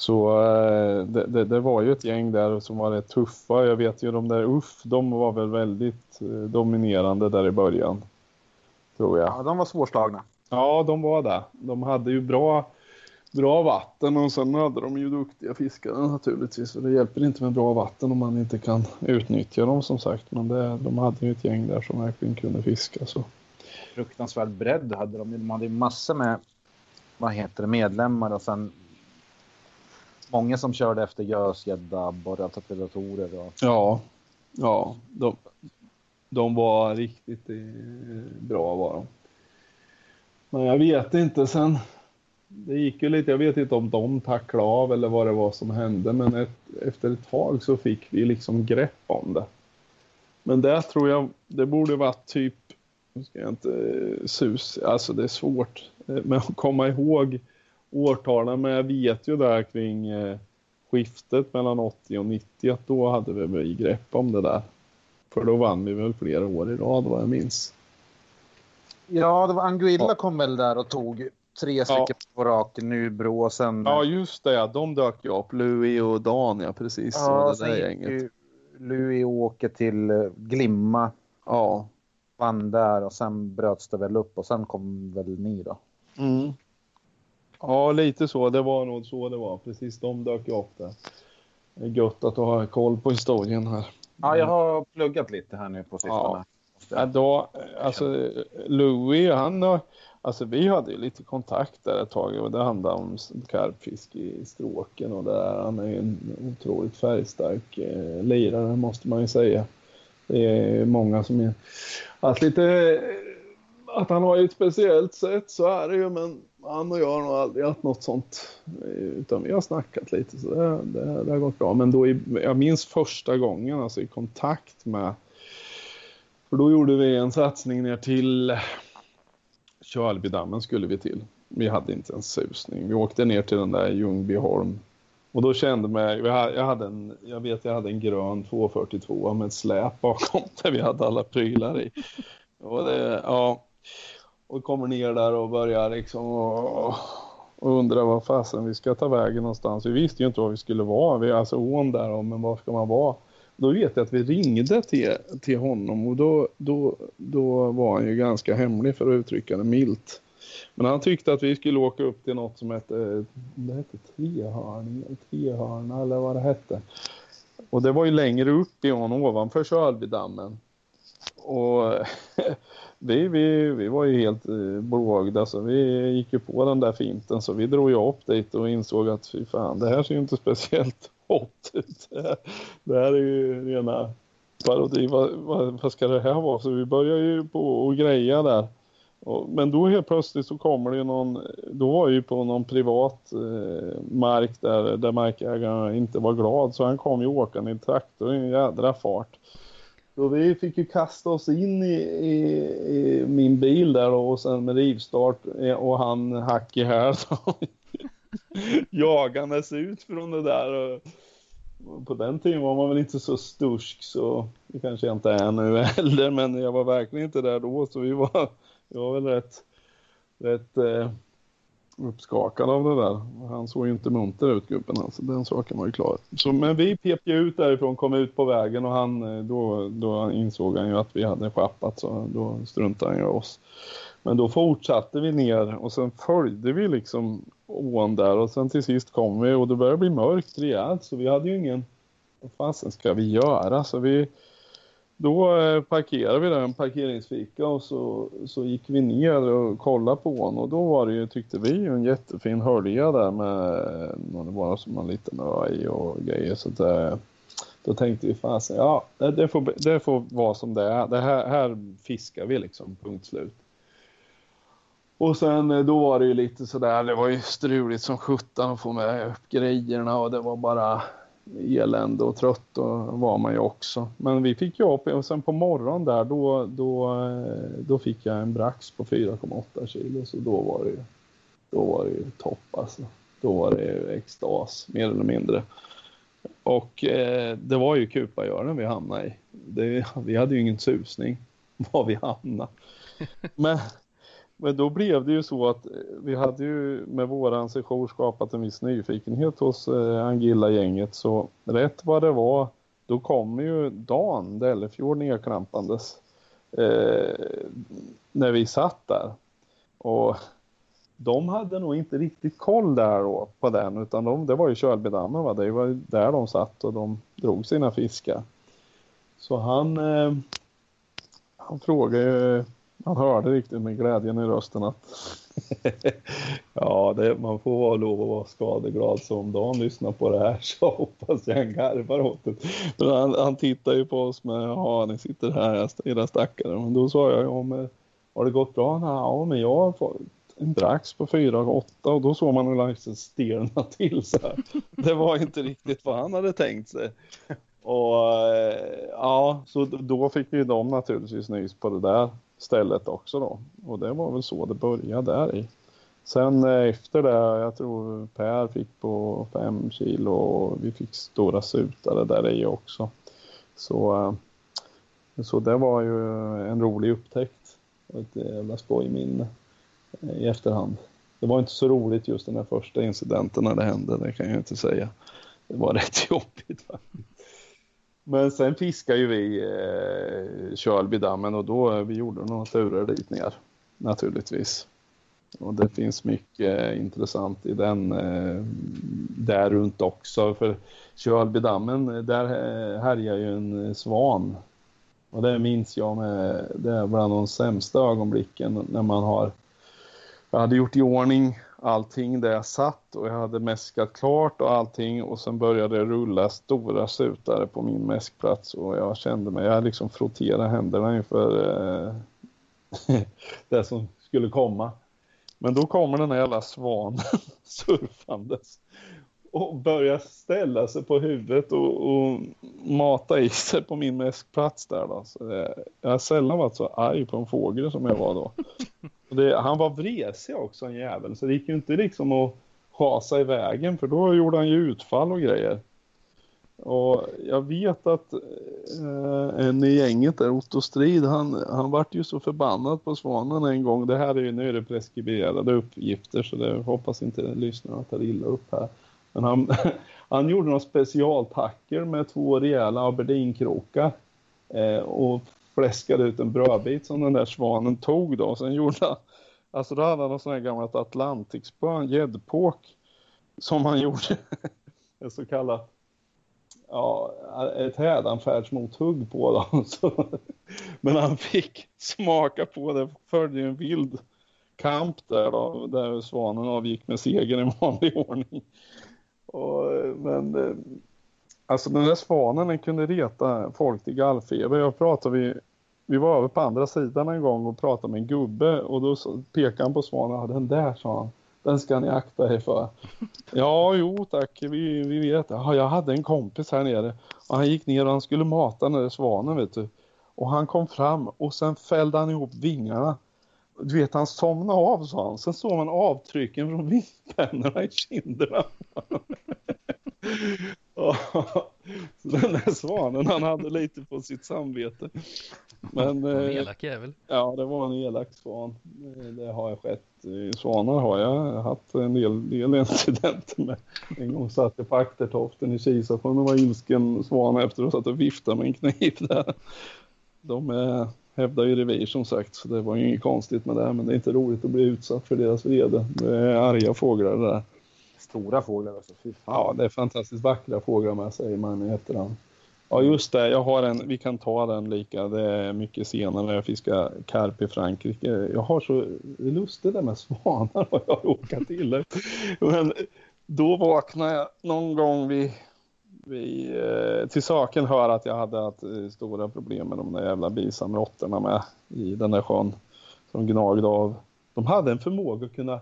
så eh, det, det, det, var ju ett gäng där som var rätt tuffa. Jag vet ju de där UFF, de var väl väldigt eh, dominerande där i början. Tror jag. Ja, de var svårslagna. Ja, de var det. De hade ju bra bra vatten och sen hade de ju duktiga fiskare naturligtvis. Och det hjälper inte med bra vatten om man inte kan utnyttja dem som sagt. Men det, de hade ju ett gäng där som verkligen kunde fiska. Så. Fruktansvärd bredd hade de. De hade ju massor med vad heter det, medlemmar och sen många som körde efter gös, gädda, borrade predatorer. Och... Ja, ja de, de var riktigt eh, bra var de. Men jag vet inte sen det gick ju lite, jag vet inte om de tacklade av eller vad det var som hände, men ett, efter ett tag så fick vi liksom grepp om det. Men det tror jag, det borde varit typ, nu ska jag inte eh, sus, alltså det är svårt eh, Men att komma ihåg årtalen, men jag vet ju där kring eh, skiftet mellan 80 och 90 att då hade vi grepp om det där. För då vann vi väl flera år i rad vad jag minns. Ja, det var Anguilla ja. kom väl där och tog tre stycken ja. på raken, Nybro och sen... Ja, just det. De dök ju upp. Louis och Dan, ja precis. Ja, så det där gänget. Louis åker till eh, Glimma. Ja. Vann där och sen bröts det väl upp och sen kom väl ni då. Mm. Ja, lite så. Det var nog så det var. Precis, de dök ju upp där. Det är gött att ha koll på historien här. Ja, jag har pluggat lite här nu på sistone. Ja, då, alltså Louis, han har, alltså vi hade ju lite kontakt där ett tag och det handlade om karpfisk i stråken och där. Han är ju en otroligt färgstark eh, lirare måste man ju säga. Det är många som är, att lite, att han har ju ett speciellt sätt så är det ju men han och jag har nog aldrig haft något sånt. Utan vi har snackat lite så det, det, det har gått bra. Men då i, jag minns första gången alltså i kontakt med för då gjorde vi en satsning ner till Kölbydammen skulle vi till. Vi hade inte en susning. Vi åkte ner till den där Ljungbyholm. Och då kände mig, jag hade en, jag vet jag hade en grön 242 med ett släp bakom där vi hade alla prylar i. Och det, ja, och kommer ner där och börjar liksom och, och undrar vad fasen vi ska ta vägen någonstans. Vi visste ju inte var vi skulle vara. Vi, alltså ån där, men var ska man vara? Då vet jag att vi ringde till, till honom och då, då, då var han ju ganska hemlig för att uttrycka det milt. Men han tyckte att vi skulle åka upp till något som hette, det hette Trehörning, Trehörna eller vad det hette. Och det var ju längre upp i ån ovanför Sölbydammen. Och vi, vi, vi var ju helt eh, blåögda så vi gick ju på den där finten så vi drog ju upp dit och insåg att fy fan, det här ser ju inte speciellt hot ut. Det här är ju rena parodi. Vad, vad, vad, ska det här vara? Så vi börjar ju på att greja där. Och, men då helt plötsligt så kommer det ju någon, då var ju på någon privat eh, mark där, där markägaren inte var glad så han kom ju åkande i traktor i en jädra fart. Så vi fick ju kasta oss in i, i, i min bil där och sen med rivstart eh, och han hack i här jagandes ut från det där. Och på den tiden var man väl inte så stursk så det kanske jag inte är nu heller men jag var verkligen inte där då så vi var, jag var väl rätt, rätt eh, uppskakad av det där. Han såg ju inte munter ut gubben alltså, den saken var ju klar. Så, men vi pep ju ut därifrån, kom ut på vägen och han, eh, då, då insåg han ju att vi hade schappat så då struntade han ju oss. Men då fortsatte vi ner och sen följde vi liksom ån där och sen till sist kom vi och det började bli mörkt rejält så vi hade ju ingen vad fasen ska vi göra så vi då eh, parkerade vi där en parkeringsfika och så, så gick vi ner och kollade på den. och då var det ju, tyckte vi, en jättefin hölja där med eh, det var som en liten ö i och grejer så att, eh, Då tänkte vi fasen, ja det, det, får, det får vara som det är. Det här, här fiskar vi liksom, punkt slut. Och sen då var det ju lite sådär, det var ju struligt som sjutton att få med upp grejerna och det var bara elände och trött och var man ju också. Men vi fick ju upp och sen på morgonen där då, då, eh, då fick jag en brax på 4,8 kilo så då var det ju, då var det ju topp alltså. Då var det ju extas mer eller mindre. Och eh, det var ju Kupagören vi hamnade i. Det, vi hade ju ingen susning var vi hamnade. Men men då blev det ju så att eh, vi hade ju med våran session skapat en viss nyfikenhet hos eh, Angilla-gänget. Så rätt vad det var, då kom ju Dan Dellefjord nedklampandes eh, när vi satt där. Och de hade nog inte riktigt koll där då på den utan de, det var ju Kölbydammen va? det var där de satt och de drog sina fiskar. Så han, eh, han frågade ju man hörde riktigt med glädjen i rösten att ja, det, man får vara lov att vara skadeglad så om Dan lyssnar på det här så hoppas jag han garvar åt det. Men han, han tittar ju på oss med, ja ni sitter här era stackare. Men då sa jag, ja men har det gått bra? Ja men jag har fått en brax på 4 och 8 och då såg man hur Laxen liksom stelna till så här. Det var inte riktigt vad han hade tänkt sig. Och eh, ja, så då fick ju de naturligtvis nys på det där stället också då. Och det var väl så det började där i. Sen eh, efter det, jag tror Per fick på fem kilo och vi fick stora sutare där i också. Så, eh, så det var ju en rolig upptäckt. Ett jävla skojminne eh, i efterhand. Det var inte så roligt just den här första incidenten när det hände, det kan jag inte säga. Det var rätt jobbigt faktiskt. Men sen fiskade ju vi eh, Kölbydammen och då vi gjorde några turer dit ner naturligtvis. Och det finns mycket intressant i den eh, där runt också. För Kölbydammen, eh, där eh, härjar ju en eh, svan. Och det minns jag med, det är bland de sämsta ögonblicken när man har, jag hade gjort i ordning allting där jag satt och jag hade mäskat klart och allting och sen började det rulla stora sutare på min mäskplats och jag kände mig, jag liksom frotterade händerna inför eh, det som skulle komma. Men då kommer den här jävla svanen surfandes och börjar ställa sig på huvudet och, och mata i sig på min mäskplats där då. Det, jag har sällan varit så arg på en fågel som jag var då. Det, han var vresig också en jävel så det gick ju inte liksom att hasa i vägen för då gjorde han ju utfall och grejer. Och jag vet att eh, en i gänget där, Otto Strid, han, han vart ju så förbannad på Svanen en gång. Det här är ju, nu är det preskriberade uppgifter så det hoppas inte lyssnarna tar illa upp här. Men han, han gjorde några specialtacker med två rejäla aberdeenkrokar eh, och fläskade ut en brödbit som den där svanen tog då. Sen gjorde han, alltså då hade han en sån här gammalt Atlantikspö, en gäddpåk som han gjorde, ett så kallat ja, ett hädanfärdsmothugg på dem. Så, men han fick smaka på det, följde en vild kamp där då, där svanen avgick med seger i vanlig ordning. Och, men eh, alltså den där svanen den kunde reta folk till gallfeber. Jag pratade vi, vi var över på andra sidan en gång och pratade med en gubbe och då pekade han på svanen. Ja, den där sa han. Den ska ni akta er för. Ja, jo tack, vi, vi vet. Ja, jag hade en kompis här nere och han gick ner och han skulle mata den där svanen vet du. Och han kom fram och sen fällde han ihop vingarna. Du vet, han somnade av sa han. Sen såg man avtrycken från vingpennorna i kinderna. den där svanen, han hade lite på sitt samvete. Men, en eh, elak jävel. Ja, det var en elak svan. Det har jag skett. Svanar har jag haft en del, del incidenter med. En gång satt jag på aktertoften i Kisafors och var ilsken svan efter att satt och viftade med en kniv där. De är, hävdar ju revir som sagt, så det var ju inget konstigt med det. Men det är inte roligt att bli utsatt för deras vrede. Det är arga fåglar det där. Stora fåglar alltså, fy fan. Ja, det är fantastiskt vackra fåglar med säger man i efterhand. Ja just det, jag har en, vi kan ta den lika, det är mycket senare när jag fiskar karp i Frankrike. Jag har så lustigt det med svanar vad jag har råkat illa Men då vaknade jag någon gång vid, vi, eh, till saken hör att jag hade haft eh, stora problem med de där jävla bisamrotterna med i den där sjön som gnagde av. De hade en förmåga att kunna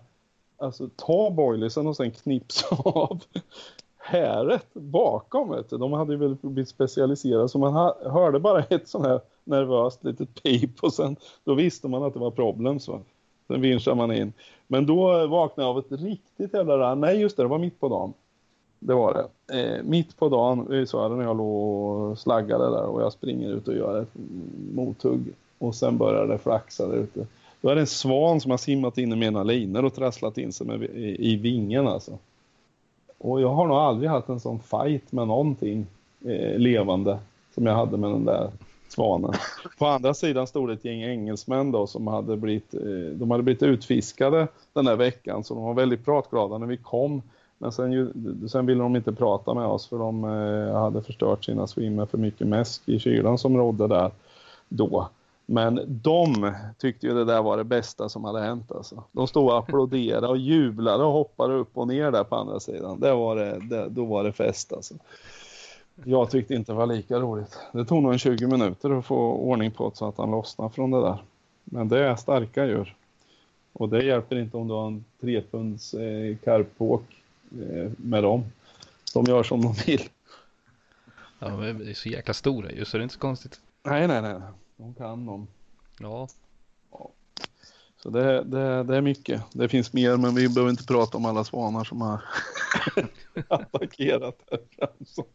alltså, ta boilersen och sen knipsa av häret bakom. Vet du. De hade ju väl blivit specialiserade så man hörde bara ett sånt här nervöst litet pip och sen då visste man att det var problem så. Sen vinschade man in. Men då vaknade jag av ett riktigt jävla. Nej just det, det var mitt på dagen. Det var det. Eh, mitt på dagen så är när jag låg och slaggade där och jag springer ut och gör ett mothugg. Och sen börjar det flaxa där ute. Då är det en svan som har simmat in i mina linor och trasslat in sig med, i, i vingen alltså. Och jag har nog aldrig haft en sån fight med någonting eh, levande som jag hade med den där svanen. På andra sidan stod det ett gäng engelsmän då som hade blivit, eh, de hade blivit utfiskade den där veckan så de var väldigt pratglada när vi kom. Men sen, sen ville de inte prata med oss för de eh, hade förstört sina swimmer för mycket mäsk i kylan som rådde där då. Men de tyckte ju det där var det bästa som hade hänt alltså. De stod och applåderade och jublade och hoppade upp och ner där på andra sidan. Det var det, det, då var det fest alltså. Jag tyckte inte det var lika roligt. Det tog nog en 20 minuter att få ordning på det så att han lossnade från det där. Men det är starka djur. Och det hjälper inte om du har en trepunds eh, karpåk med dem. De gör som de vill. Ja, men det är så jäkla stora ju så det är inte så konstigt. Nej, nej, nej. De kan de. Ja. ja. Så det, det, det är mycket. Det finns mer men vi behöver inte prata om alla svanar som har attackerat här fram som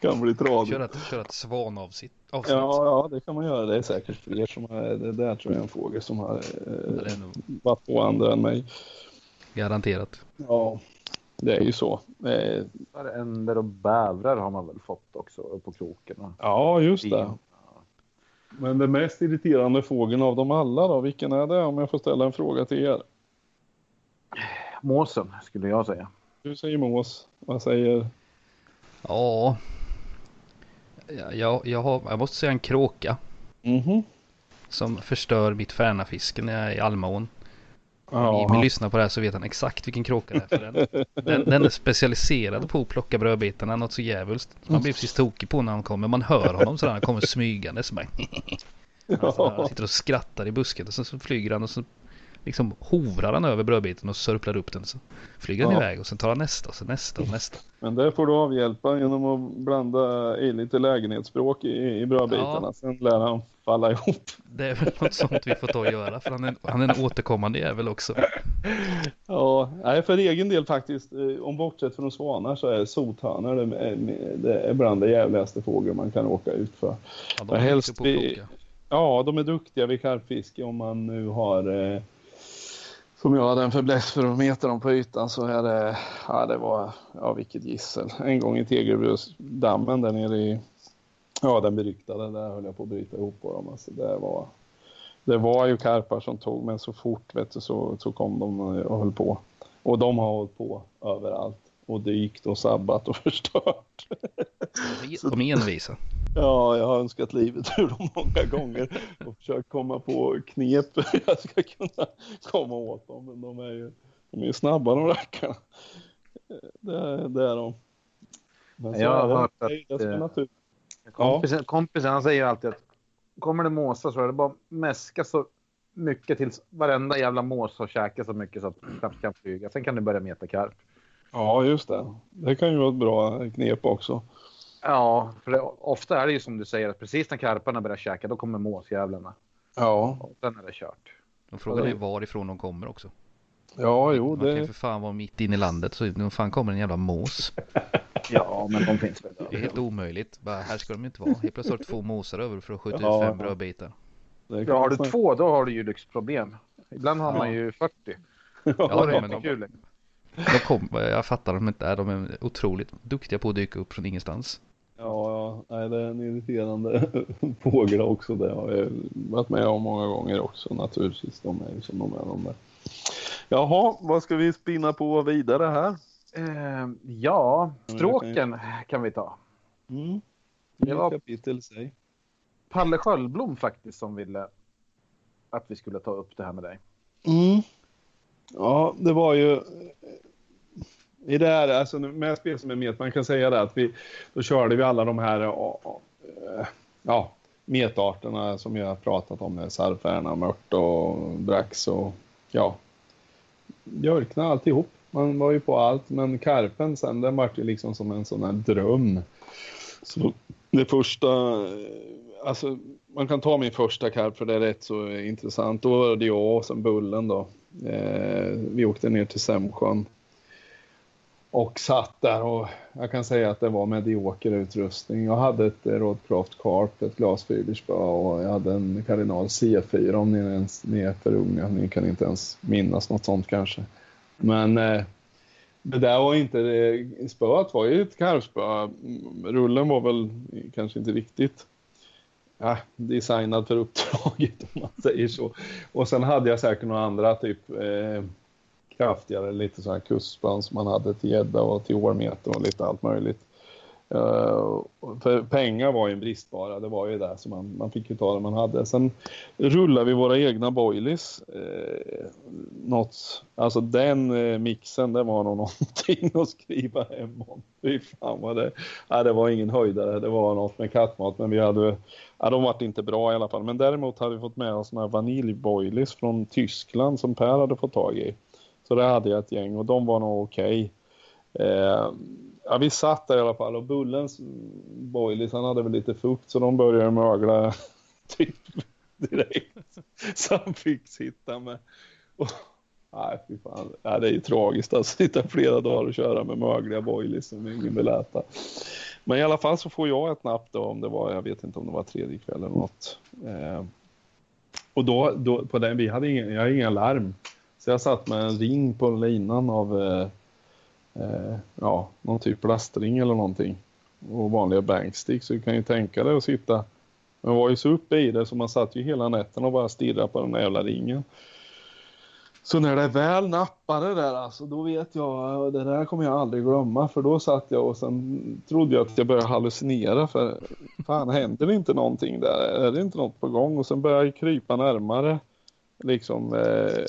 kan bli tradigt. Kör ett, kör ett svanavsnitt. Ja, ja, det kan man göra. Det är säkert fler som har, det där tror jag är en fågel som har eh, varit på andra än mig. Garanterat. Ja, det är ju så. Eh, Änder och bävrar har man väl fått också på kroken? Ja, just det. Men den mest irriterande fågeln av dem alla då, vilken är det om jag får ställa en fråga till er? Måsen skulle jag säga. Du säger mås. Vad säger... Ja. Ja, Jag, jag, har, jag måste säga en kråka. Mhm. Som förstör mitt färnafiske när jag är i Almaån. Om Ja. Jimmy lyssnar på det här så vet han exakt vilken kråka det är. För den, den, den är specialiserad på att plocka brödbitarna något så djävulskt. Man blir precis tokig på när han kommer. Man hör honom sådär. Han kommer smygande. Så bara, han sitter och skrattar i busken. Och så flyger han och så liksom hovrar han över brödbiten och sörplar upp den. Så flyger han Ja. iväg och sen tar han nästa och så nästa och nästa. Men det får du avhjälpa genom att blanda i lite lägenhetsspråk i, i brödbitarna. Ja. Sen lär han falla ihop. Det är väl något sånt vi får ta och göra. För han är, han är en återkommande jävel också. Ja, nej, för egen del faktiskt, eh, om bortsett från svanar så är sothönor det är, det är bland det jävligaste fågel man kan åka ut för. Ja, de är helst helst på vi-. Ja, de är duktiga vid karpfiske om man nu har eh, som jag hade en fäbless för att meta dem på ytan så är det, ja det var, ja vilket gissel. En gång i Tegelbrusdammen där nere i, ja den beryktade, där höll jag på att bryta ihop på dem. Alltså det var, det var ju karpar som tog men så fort vet du, så, så kom de och höll på. Och de har hållit på överallt och dykt och sabbat och förstört. De är envisa. Ja, jag har önskat livet ur dem många gånger och försökt komma på knep hur jag ska kunna komma åt dem. Men de är ju, de är ju snabba de rackarna. Det, är- det är de. Men Jag har hört att, natur. Kompisen, kompisen han säger alltid att kommer det måsar så är det bara mäska så mycket tills varenda jävla mås har käkat så mycket så att knappt kan flyga. Sen kan du börja meta karp. Ja, just det. Det kan ju vara ett bra knep också. Ja, för det, ofta är det ju som du säger att precis när karparna börjar käka då kommer måsjävlarna. Ja, Och sen är det kört. Och frågan är varifrån de kommer också. ja jo Man kan ju det... för fan vara mitt inne i landet så nu fan kommer en jävla mås. Ja, men de finns väl Det är helt omöjligt. Bara, här ska de ju inte vara. Helt plötsligt två måsar över för att skjuta Ja. ut fem brödbitar. det Ja, har du två då har du ju lyxproblem. Ibland har man ju 40. Ja, är det men inte de, kul. de kom, jag fattar dem inte. De är otroligt duktiga på att dyka upp från ingenstans. Ja. Nej, det är en irriterande fågel också. Det har jag varit med om många gånger också. Naturligtvis, de är ju som de är de där. Jaha, vad ska vi spinna på vidare här? Eh, ja, stråken kan vi ta. Mm. Det var- kapitel sig. Palle Sköldblom faktiskt som ville att vi skulle ta upp det här med dig. Mm. Ja, det var ju i det här, alltså med spel som är met, man kan säga det att vi, då körde vi alla de här, ja, metarterna som jag har pratat om, med sarfärna, mört och brax och ja, björkna alltihop. Man var ju på allt, men karpen sen, den vart ju liksom som en sån här dröm. Så det första, alltså man kan ta min första karp för det är rätt så intressant. Då var det jag och sen Bullen då. Eh, vi åkte ner till Sämsjön. Och satt där och jag kan säga att det var medioker utrustning. Jag hade ett Rodcraft Carp, ett glasfiberspö och jag hade en Cardinal C4 om ni, ens, ni är för unga. Ni kan inte ens minnas något sånt kanske. Men eh, det där var inte, det, spöet var ju ett karvspö. Rullen var väl kanske inte riktigt ja, designad för uppdraget om man säger så. Och sen hade jag säkert några andra typ eh, kraftigare, lite så här kustband som man hade till gädda och till årmeter och lite allt möjligt. Uh, för pengar var ju en bristvara, det var ju det som man, man fick ju ta det man hade. Sen rullade vi våra egna boilies. Uh, något, alltså den uh, mixen, det var nog någonting att skriva hem om. Fy fan vad det, nej, det var ingen höjdare, det var något med kattmat men vi hade, ja de vart inte bra i alla fall. Men däremot hade vi fått med oss några vaniljboilies från Tyskland som Per hade fått tag i. Så där hade jag ett gäng och de var nog okej. Okay. Eh, ja, vi satt där i alla fall och Bullens boilies han hade väl lite fukt så de började mögla typ direkt. Så han fick sitta med. Och, nej, fy fan. Ja, det är ju tragiskt att sitta flera dagar och köra med mögliga boilies som ingen vill äta. Men i alla fall så får jag ett napp då om det var, jag vet inte om det var tredje kväll eller något. Eh, och då, då på den, vi hade ingen, jag hade inga larm. Så jag satt med en ring på linan av eh, eh ja, någon typ plastring eller någonting. Och vanliga bankstick. Så du kan ju tänka dig att sitta. Man var ju så uppe i det så man satt ju hela natten och bara stirrade på den där jävla ringen. Så när det väl nappade där alltså, då vet jag, det där kommer jag aldrig glömma. För då satt jag och sen trodde jag att jag började hallucinera. För fan, händer det inte någonting där? Är det inte något på gång? Och sen började jag krypa närmare. Liksom, eh,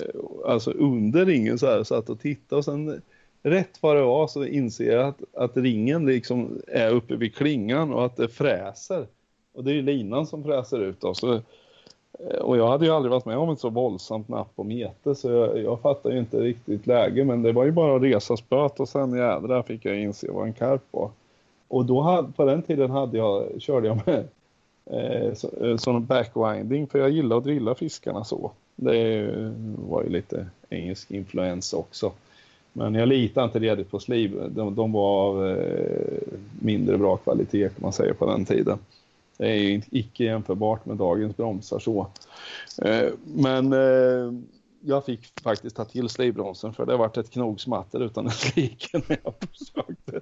alltså under ringen så här, satt och tittade. Och sen rätt vad det var så inser jag att, att ringen liksom är uppe vid klingan och att det fräser. Och det är ju linan som fräser ut då. Så eh, och jag hade ju aldrig varit med om ett så våldsamt napp på mete så jag, jag fattade ju inte riktigt läge men det var ju bara att resa spöt och sen jädra fick jag inse vad en karp var. Och då hade, på den tiden hade jag, körde jag med eh, så, eh, backwinding för jag gillar att drilla fiskarna så. Det var ju lite engelsk influens också. Men jag litar inte redigt på sliv. De, de var av eh, mindre bra kvalitet kan man säga på den tiden. Det är ju icke jämförbart med dagens bromsar så. Eh, men eh, jag fick faktiskt ta till slivbromsen för det varit ett knogsmatter utan en like när jag försökte,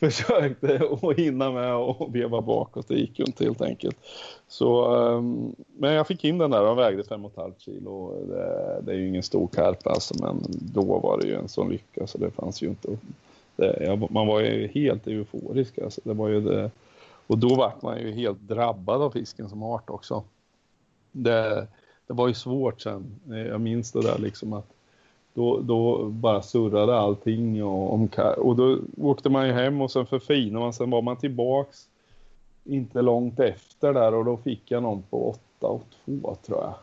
försökte att hinna med och veva bakåt. Det gick ju inte helt enkelt. Så, ehm, men jag fick in den där och vägde 5,5 kilo. Det, det är ju ingen stor karp alltså men då var det ju en sån lycka så det fanns ju inte. Det, man var ju helt euforisk alltså. Det var ju det och då vart man ju helt drabbad av fisken som art också. Det, det var ju svårt sen. Eh, jag minns det där liksom att då, då bara surrade allting och, om, och då åkte man ju hem och sen förfinade man. Sen var man tillbaks inte långt efter där och då fick jag någon på 8 och 2 tror jag.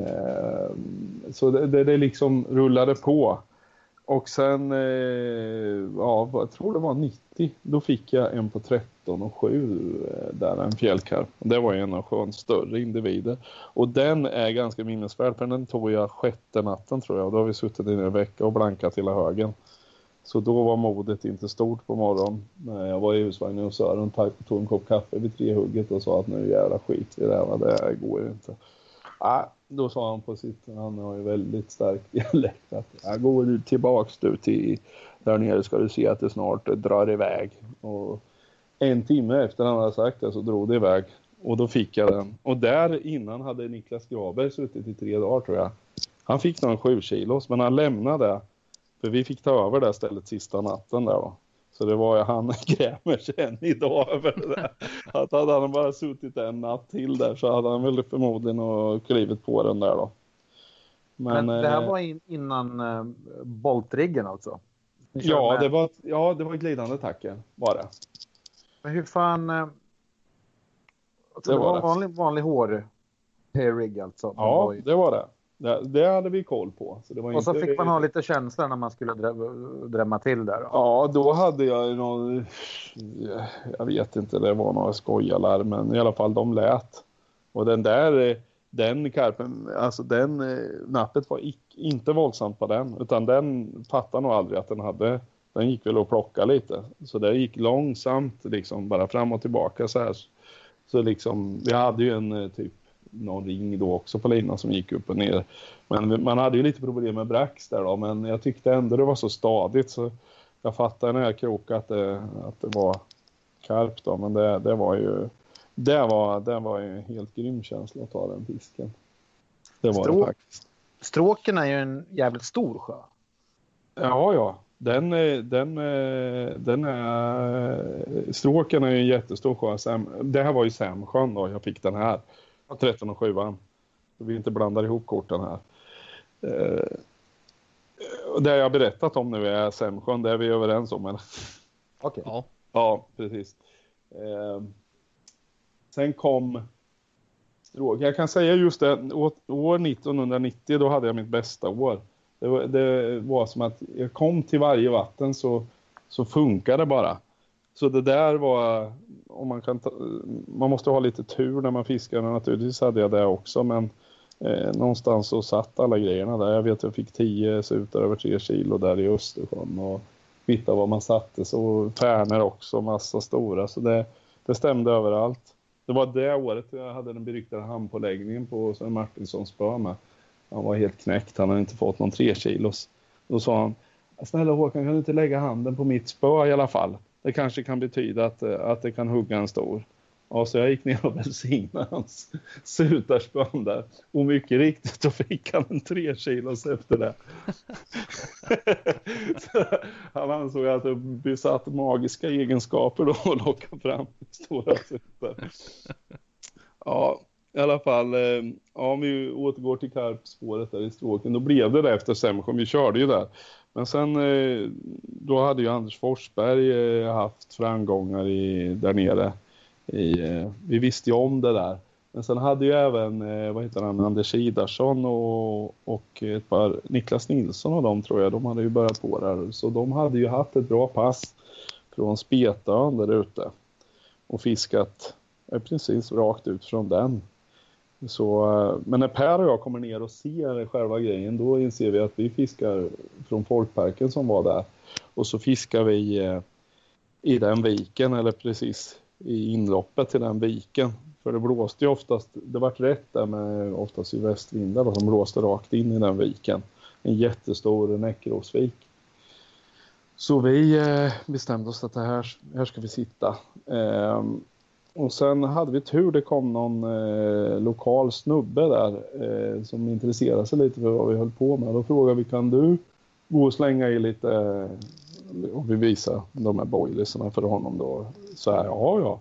Eh, så det, det, det liksom rullade på. Och sen, eh, ja, jag tror det var 90, då fick jag en på 13 och 7 eh, där, en fjällkarp. Det var en av sjöns större individer. Och den är ganska minnesvärd för den tog jag sjätte natten tror jag. Och då har vi suttit i en vecka och blankat hela högen. Så då var modet inte stort på morgonen. Jag var i husvagnen och Sören tog en kopp kaffe vid trehugget och sa att nu jävla skit i det här, det går ju inte. Ah, då sa han på sitt, han har ju väldigt stark dialekt att jag går du tillbaks du till där nere ska du se att det snart drar iväg. Och en timme efter han hade sagt det så drog det iväg och då fick jag den. Och där innan hade Niklas Graberg suttit i tre dagar tror jag. Han fick någon sju kilos men han lämnade för vi fick ta över det stället sista natten där då. Så det var ju han grämer sig än idag över det där. Att hade han bara suttit en natt till där så hade han väl förmodligen och klivit på den där då. Men, Men det här eh, var in, innan eh, boltriggen alltså? Ja det, var, ja, det var glidande tacken var det. Men hur fan... Eh, alltså, det, var det var en vanlig, vanlig hår rigg alltså? Ja, det var det. Det, det, hade vi koll på. Så och inte... så fick man ha lite känsla när man skulle drä drämma till där. Då. Ja, då hade jag någon... Jag vet inte, det var några skojalarm, men i alla fall de lät. Och den där, den karpen, alltså den nappet var inte våldsamt på den, utan den fattade nog aldrig att den hade, den gick väl att plocka lite. Så det gick långsamt liksom, bara fram och tillbaka så här. Så liksom, vi hade ju en typ någon ring då också på linan som gick upp och ner. Men man hade ju lite problem med brax där då, men jag tyckte ändå det var så stadigt så jag fattade när jag krokade att det, att det var karp då, men det, det var ju det var, det var en helt grym känsla att ta den fisken. Det var Strå, det faktiskt. Stråken är ju en jävligt stor sjö. Ja, ja. Den, den, den är, stråken är ju en jättestor sjö. Det här var ju Sämsjön då, jag fick den här. 13 och 7 Så vi inte blandar ihop korten här. Eh, det jag har berättat om nu är Sämsjön, det är vi överens om. Eller? Okej. Okay. Ja. ja, precis. Eh, sen kom. Jag kan säga just det, år 1990 då hade jag mitt bästa år. Det var, det var som att jag kom till varje vatten så, så funkar det bara. Så det där var, om man kan ta, man måste ha lite tur när man fiskar. Naturligtvis hade jag det också, men eh, någonstans så satt alla grejerna där. Jag vet att jag fick 10 sutar över 3 kilo där i Östersjön och hitta var man satte så tärnor också, massa stora. Så det, det stämde överallt. Det var det året jag hade den beryktade handpåläggningen på Sven Martinssons spö med. Han var helt knäckt, han hade inte fått någon 3 kilos. Då sa han, snälla Håkan kan du inte lägga handen på mitt spö i alla fall? Det kanske kan betyda att, eh, att det kan hugga en stor. Ja, så jag gick ner och välsignade hans sutarspön där. Och mycket riktigt, då fick han en tre kilos efter det. han ansåg att det besatt magiska egenskaper då att locka fram stora sutar. Ja, i alla fall, eh, ja, om vi återgår till karpspåret där i stråken, då blev det det efter Semsjön. Vi körde ju där. Men sen, eh, då hade ju Anders Forsberg eh, haft framgångar i, där nere. I, eh, vi visste ju om det där. Men sen hade ju även, vad heter han, Anders Idarsson och, och ett par, Niklas Nilsson och de tror jag, de hade ju börjat på där. Så de hade ju haft ett bra pass från Spetön där ute. Och fiskat precis rakt ut från den. Så, eh, men när Per och jag kommer ner och ser själva grejen då inser vi att vi fiskar från folkparken som var där. Och så fiskar vi eh, i den viken eller precis i inloppet till den viken. För det blåste ju oftast, det vart rätt där med oftast i västvindar som blåste rakt in i den viken. En jättestor näckrosvik. Så vi eh, bestämde oss att det här, här ska vi sitta. Ehm, och sen hade vi tur, det kom någon eh, lokal snubbe där eh, som intresserade sig lite för vad vi höll på med. Då frågade vi, kan du gå och slänga i lite, eh, och vi visade de här boilersarna för honom då. Så här, ja ja,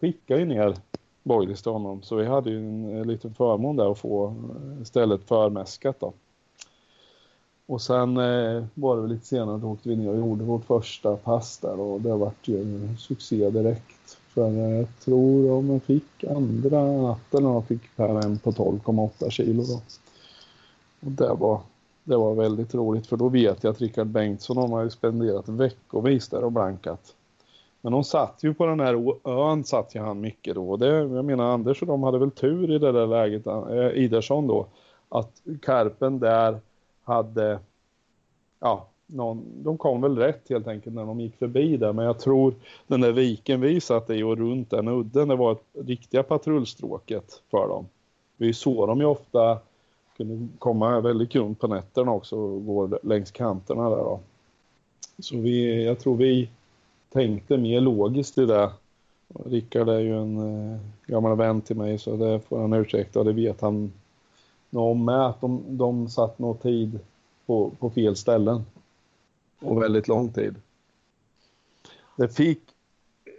skicka ju ner boilers till honom. Så vi hade ju en, en liten förmån där att få eh, stället förmäskat då. Och sen eh, var det väl lite senare då åkte vi ner och gjorde vårt första pass där och det vart ju en succé direkt. För jag tror om jag fick andra natten och jag fick per en på 12,8 kilo då. Och det var, det var väldigt roligt för då vet jag att Rickard Bengtsson har ju spenderat veckovis där och blankat. Men de satt ju på den här ön satt ju han mycket då. Det, jag menar Anders och de hade väl tur i det där läget, äh, Idarsson då. Att Karpen där hade, ja, någon, de kom väl rätt helt enkelt när de gick förbi där. Men jag tror den där viken vi satt i och runt den udden, det var ett riktiga patrullstråket för dem. Vi såg dem ju ofta kunde komma väldigt grunt på nätterna också och gå längs kanterna där då. Så vi, jag tror vi tänkte mer logiskt i det. Rickard är ju en eh, gammal vän till mig så det får han ursäkta och det vet han om med att de, de satt nog tid på, på fel ställen och väldigt lång tid. Det fick,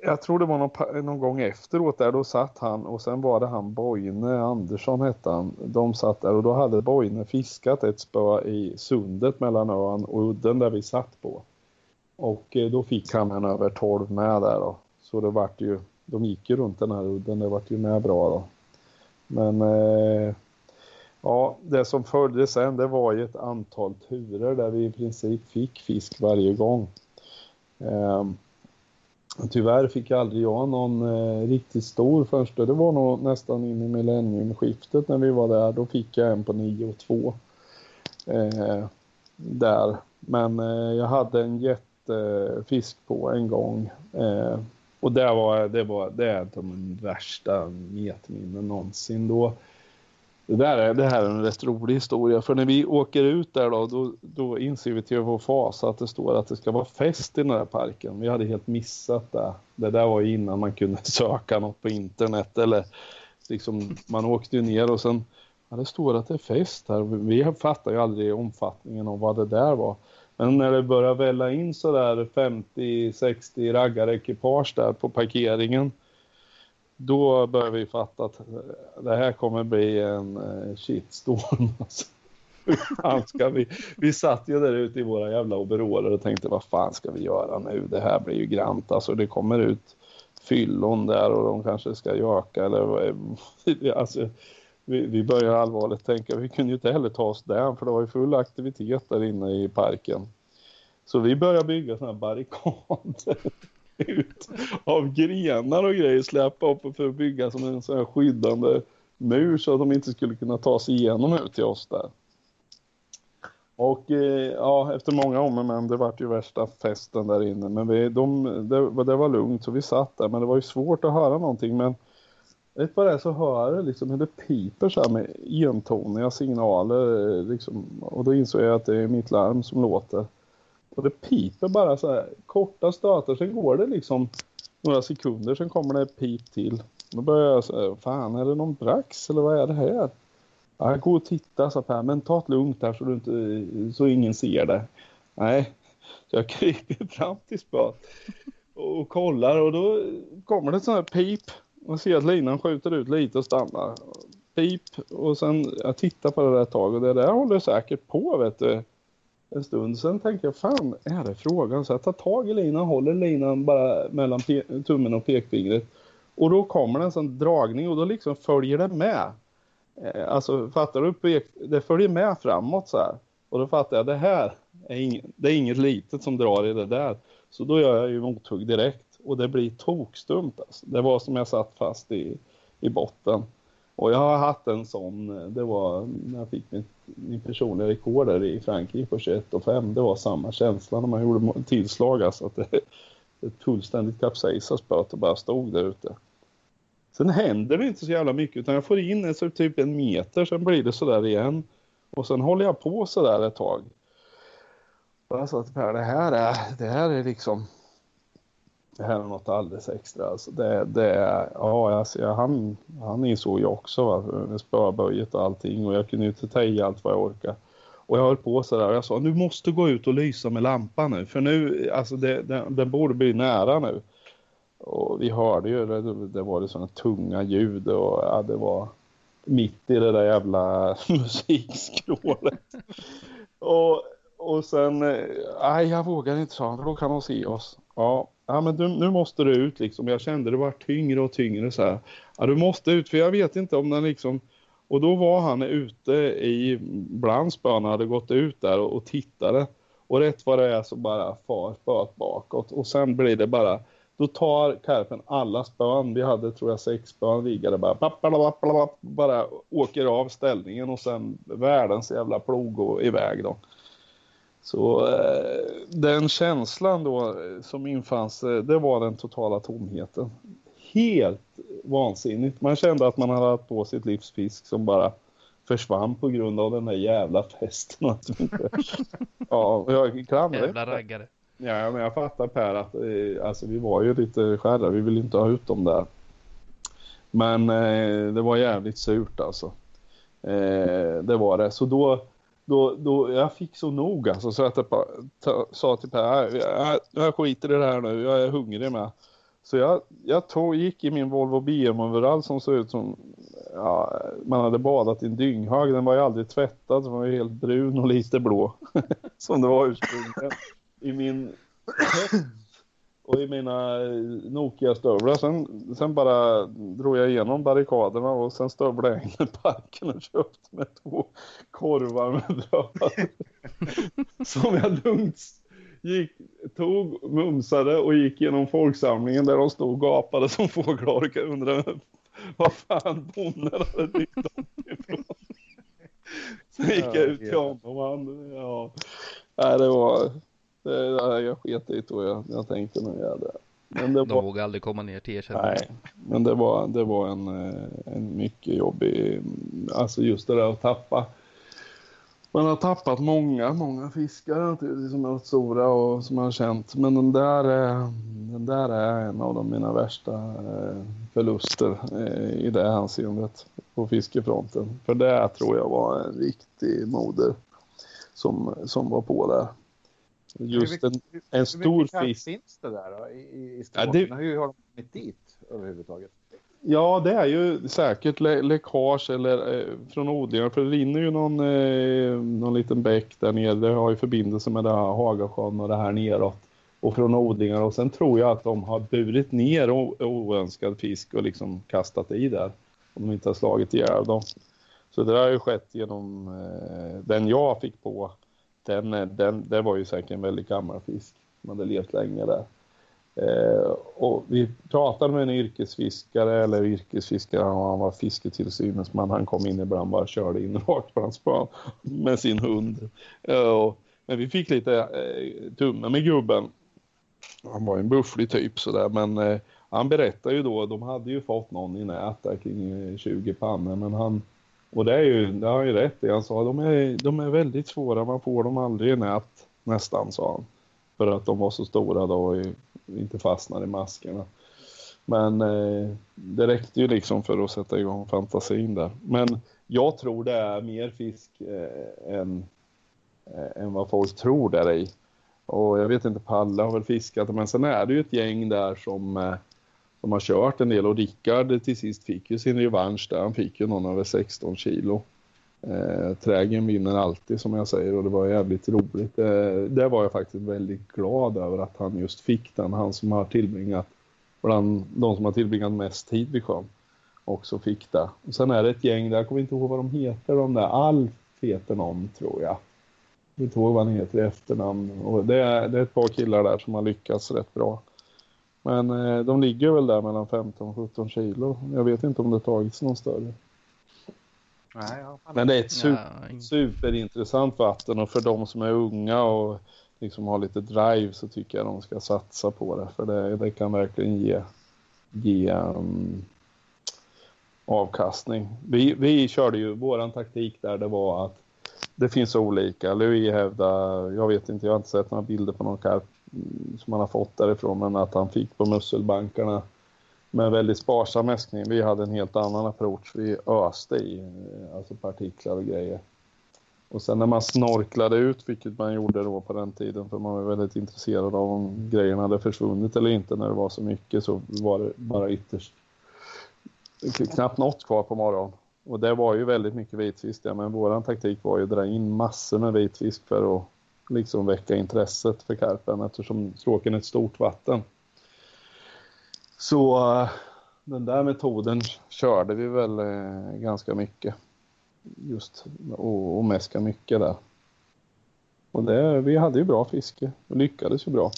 jag tror det var någon, någon gång efteråt där, då satt han och sen var det han Boine Andersson hette han. De satt där och då hade Boine fiskat ett spö i sundet mellan ön och udden där vi satt på. Och eh, då fick han en över 12 med där då. Så det vart ju, de gick ju runt den här udden, det vart ju med bra då. Men eh, Ja, det som följde sen det var ju ett antal turer där vi i princip fick fisk varje gång. Eh, tyvärr fick aldrig jag någon eh, riktigt stor första. Det var nog nästan in i millenniumskiftet när vi var där. Då fick jag en på 9 och 2. Eh, där. Men eh, jag hade en jättefisk på en gång. Eh, och det var, det var det är de värsta metminnen någonsin. Då det, där är, det här är en rätt rolig historia. För när vi åker ut där då, då, då inser vi till vår fas att det står att det ska vara fest i den här parken. Vi hade helt missat det. Det där var innan man kunde söka något på internet eller liksom man åkte ju ner och sen ja, det står att det är fest här. Vi fattar ju aldrig omfattningen av vad det där var. Men när det börjar välla in så där 50-60 raggarekipage där på parkeringen då börjar vi fatta att eh, det här kommer bli en eh, shitstorm. Alltså. ska vi? vi satt ju där ute i våra jävla overaller och tänkte vad fan ska vi göra nu? Det här blir ju grant. Alltså det kommer ut fyllon där och de kanske ska göka eller alltså, vi, vi börjar allvarligt tänka vi kunde ju inte heller ta oss där för det var ju full aktivitet där inne i parken. Så vi började bygga sådana här barrikader ut av grenar och grejer släpa upp för att bygga som en sån här skyddande mur så att de inte skulle kunna ta sig igenom ut till oss där. Och eh, ja, efter många om och men det vart ju värsta festen där inne. Men vi, de, det, det, var lugnt så vi satt där men det var ju svårt att höra någonting. Men rätt vad det är så hör jag liksom hur det piper så här med entoniga signaler eh, liksom. Och då insåg jag att det är mitt larm som låter. Och det piper bara så här korta stötar. Sen går det liksom några sekunder. Sen kommer det ett pip till. Då börjar jag säga, fan är det någon brax eller vad är det här? Ja, gå och titta, sa Per, men ta det lugnt här så, du inte, så ingen ser det. Nej, så jag kryper fram till spöet och kollar och då kommer det ett sånt här pip. Man ser att linan skjuter ut lite och stannar. Pip och sen jag tittar på det där ett tag och det där håller säkert på vet du. En stund. Sen tänker jag, fan är det frågan? Så jag tar tag i linan, håller linan bara mellan tummen och pekfingret. Och då kommer det en sån dragning och då liksom följer det med. Eh, alltså fattar du? Det följer med framåt så här. Och då fattar jag, det här är, ing, det är inget litet som drar i det där. Så då gör jag ju mothugg direkt. Och det blir tokstumt alltså. Det var som jag satt fast i, i botten. Och jag har haft en sån, eh, det var när jag fick min, min personliga rekord där i Frankrike på 21,5. Det var samma känsla när man gjorde tillslag alltså att det, ett fullständigt kapsejsat spöet och bara stod där ute. Sen händer det inte så jävla mycket utan jag får in så typ en meter, sen blir det sådär igen. Och sen håller jag på sådär ett tag. Och jag sa till Per, det här är, det här är liksom det här är något alldeles extra. Alltså det, det ja, alltså, han, han insåg ju också va, med spöböjet och allting och jag kunde ju inte ta i allt vad jag orkade. Och jag höll på sådär och jag sa, nu måste gå ut och lysa med lampan nu. För nu, alltså det, den, den borde bli nära nu. Och vi hörde ju, det, det var det sådana tunga ljud och ja, det var mitt i det där jävla musikskrålet. och, och sen, eh, nej jag vågar inte sa han, för då kan de se oss. Ja, ja men du, nu måste du ut liksom. Jag kände det var tyngre och tyngre så här. Ja, du måste ut för jag vet inte om den liksom... Och då var han ute i bland spöna hade gått ut där och, och tittade. Och rätt vad det är så bara far spöet bakåt. Och sen blir det bara då tar Karpen alla spön, vi hade tror jag sex spön liggande bara, bara åker av ställningen och sen världens jävla plog och iväg då. Så eh, den känslan då som infann sig, det var den totala tomheten. Helt vansinnigt. Man kände att man hade haft på sitt livsfisk som bara försvann på grund av den där jävla festen. ja, jag klandrar Jävla raggare. Ja, men jag fattar Per att eh, alltså, vi var ju lite skärra. Vi vill inte ha ut dem där. Men eh, det var jävligt surt alltså. Eh, det var det. Så då, då, då jag fick så nog alltså. Så att jag ta, sa till Per, jag, jag skiter i det här nu. Jag är hungrig med. Så jag, jag tog, gick i min Volvo BM-overall som såg ut som ja, man hade badat i en dynghög. Den var ju aldrig tvättad. Den var ju helt brun och lite blå. som det var ursprungligen i min och i mina Nokia-stövlar. Sen, sen bara drog jag igenom barrikaderna och sen stövlade jag in i parken och köpte med två korvar med bröd. Som jag lugnt gick, tog, mumsade och gick genom folksamlingen där de stod och gapade som fågelholkar. Undrade vad fan bonden hade dykt dem ifrån. Sen gick jag ut till honom och han, ja, nej, det var det, jag sket i tror jag. Jag tänkte nog det. Men det De var... vågar aldrig komma ner till ersättning. Nej, men det var, det var en, eh, en mycket jobbig, alltså just det där att tappa. Man har tappat många, många fiskar naturligtvis som har varit stora och som man har känt. Men den där, den där är en av de mina värsta eh, förluster eh, i det hänseendet på fiskefronten. För det tror jag var en riktig moder som, som var på där. Just en, en stor fisk. Hur finns det där då, i, i ja, det... Hur har de kommit dit överhuvudtaget? Ja, det är ju säkert lä läckage eller eh, från odlingar. För det rinner ju någon, eh, någon liten bäck där nere. Det har ju förbindelse med det här Hagasjön och det här neråt. Och från odlingar. Och sen tror jag att de har burit ner oönskad fisk och liksom kastat i där. Om de inte har slagit ihjäl dem. Så det har ju skett genom eh, den jag fick på Eh, den, den, det var ju säkert en väldigt gammal fisk som hade levt länge där. Eh, och vi pratade med en yrkesfiskare, eller yrkesfiskare, han var fisketillsyningsman. Han kom in ibland och bara körde in rakt på hans plan med sin hund. Eh, men vi fick lite eh, tumme med gubben. Han var en bufflig typ sådär, men eh, han berättade ju då, de hade ju fått någon i nät där kring eh, 20 pannor, men han och det, är ju, det har han ju rätt i. Han sa de är, de är väldigt svåra. Man får dem aldrig i nät nästan, sa han. För att de var så stora då och inte fastnar i maskerna. Men eh, det räckte ju liksom för att sätta igång fantasin där. Men jag tror det är mer fisk eh, än, eh, än vad folk tror där i. Och jag vet inte, Palle har väl fiskat, men sen är det ju ett gäng där som, eh, de har kört en del och Rickard till sist fick ju sin revansch där. Han fick ju någon över 16 kilo. Eh, trägen vinner alltid som jag säger och det var jävligt roligt. Eh, det var jag faktiskt väldigt glad över att han just fick den. Han som har tillbringat, bland de som har tillbringat mest tid vid sjön, också fick det. Och sen är det ett gäng där, jag kommer inte ihåg vad de heter, de där Alf heter någon tror jag. Jag kommer inte ihåg vad han heter i efternamn. Och det, är, det är ett par killar där som har lyckats rätt bra. Men eh, de ligger väl där mellan 15 och 17 kilo. Jag vet inte om det tagits någon större. Nej, Men det är ett super, superintressant vatten och för de som är unga och liksom har lite drive så tycker jag de ska satsa på det. För det, det kan verkligen ge, ge um, avkastning. Vi, vi körde ju, våran taktik där det var att det finns olika. Louis hävdar, jag vet inte, jag har inte sett några bilder på någon karp Mm, som han har fått därifrån, men att han fick på musselbankarna med väldigt sparsam mäskning. Vi hade en helt annan approach. Vi öste i eh, alltså partiklar och grejer. Och sen när man snorklade ut, vilket man gjorde då på den tiden, för man var väldigt intresserad av om grejerna hade försvunnit eller inte när det var så mycket, så var det bara ytterst knappt något kvar på morgonen. Och det var ju väldigt mycket vitfisk där, men våran taktik var ju att dra in massor med vitfisk för att liksom väcka intresset för karpen eftersom stråken är ett stort vatten. Så eh, den där metoden körde vi väl eh, ganska mycket. Just och, och mäska mycket där. Och det, vi hade ju bra fiske och lyckades ju bra.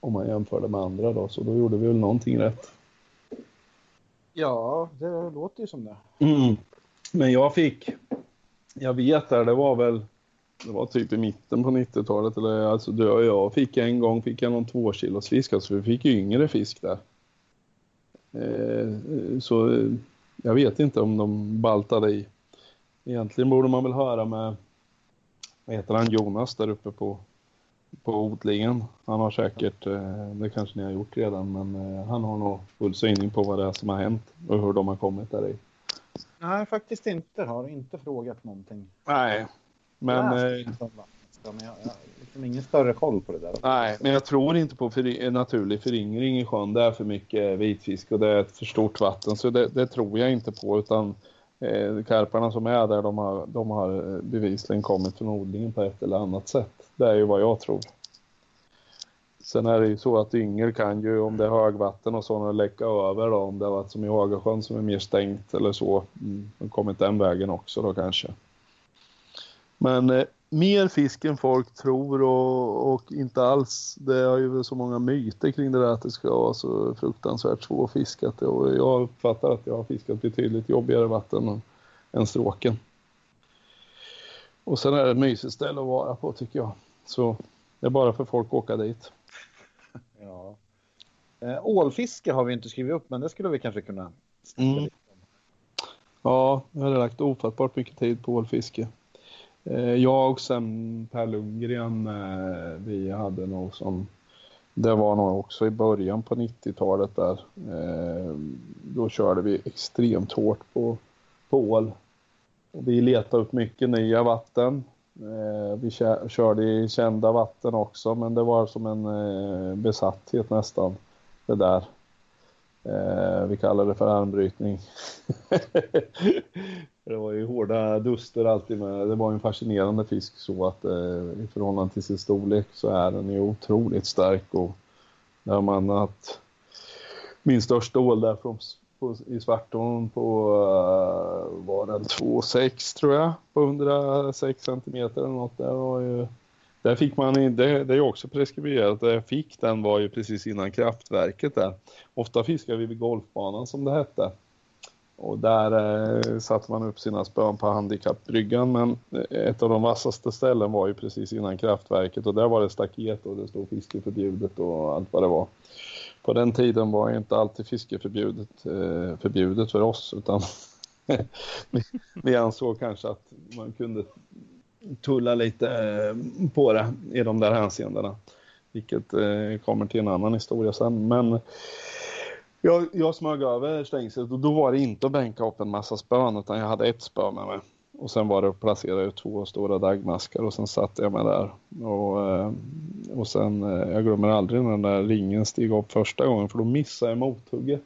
Om man jämförde med andra då, så då gjorde vi väl någonting rätt. Ja, det låter ju som det. Mm. Men jag fick, jag vet där, det var väl, det var typ i mitten på 90-talet, eller alltså jag fick en gång, fick jag någon två kilos fisk, alltså vi fick ju yngre fisk där. Eh, så jag vet inte om de baltade i. Egentligen borde man väl höra med, vad heter han, Jonas där uppe på, på odlingen. Han har säkert, eh, det kanske ni har gjort redan, men eh, han har nog full syning på vad det är som har hänt och hur de har kommit där i. Nej, faktiskt inte. Har inte frågat någonting. Nej, men, Jag har eh, men jag jag har liksom ingen större koll på det där. nej, men jag tror inte på föry- naturlig föryngring i sjön. Det är för mycket vitfisk och det är ett för stort vatten. Så det, det tror jag inte på. Utan eh, karparna som är där, de har, de har eh, bevisligen kommit från odlingen på ett eller annat sätt. Det är ju vad jag tror. Sen är det ju så att yngel kan ju, om det är högvatten och sådana, läcka över då. Om det har varit som i Hagasjön som är mer stängt eller så. Mm, de kommit den vägen också då kanske. Men eh, mer fisk än folk tror och, och inte alls. Det är ju så många myter kring det där att det ska vara så fruktansvärt svårfiskat. Och jag uppfattar att jag har fiskat betydligt jobbigare vatten än, stråken. Och sen är det ett mysigt ställe att vara på tycker jag. Så det är bara för folk att åka dit. Ja. Eh, ålfiske har vi inte skrivit upp, men det skulle vi kanske kunna snacka Mm. lite om. Ja, jag hade lagt ofattbart mycket tid på ålfiske. Eh, jag och sen Per Lundgren, eh, vi hade nog som, det var nog också i början på 90-talet där. Eh, då körde vi extremt hårt på, på ål. Vi letade upp mycket nya vatten. Vi körde i kända vatten också, men det var som en besatthet nästan, det där. Eh, vi kallar det för armbrytning. det var ju hårda duster alltid med. Det var en fascinerande fisk så att eh, i förhållande till sin storlek så är den ju otroligt stark och när man att min största ål där från, på, i Svartån på uh, var den 2,6 tror jag på 106 centimeter eller något. Det var ju där fick man, det, det är också preskriberat, det jag fick den var ju precis innan kraftverket där. Ofta fiskade vi vid golfbanan som det hette. Och där eh, satte man upp sina spön på handikappbryggan men eh, ett av de vassaste ställen var ju precis innan kraftverket och där var det staket och det stod fiske förbjudet och allt vad det var. På den tiden var inte alltid fiske förbjudet, eh, förbjudet för oss utan vi ansåg kanske att man kunde tulla lite eh, på det i de där hänseendena. Vilket eh, kommer till en annan historia sen. Men Jag, jag smög över stängslet och då var det inte att bänka upp en massa spön utan jag hade ett spö med mig. Och sen var det att placera ut två stora dagmaskar och sen satte jag mig där. Och, eh, och sen, jag glömmer aldrig när den där ringen steg upp första gången för då missade jag mothugget.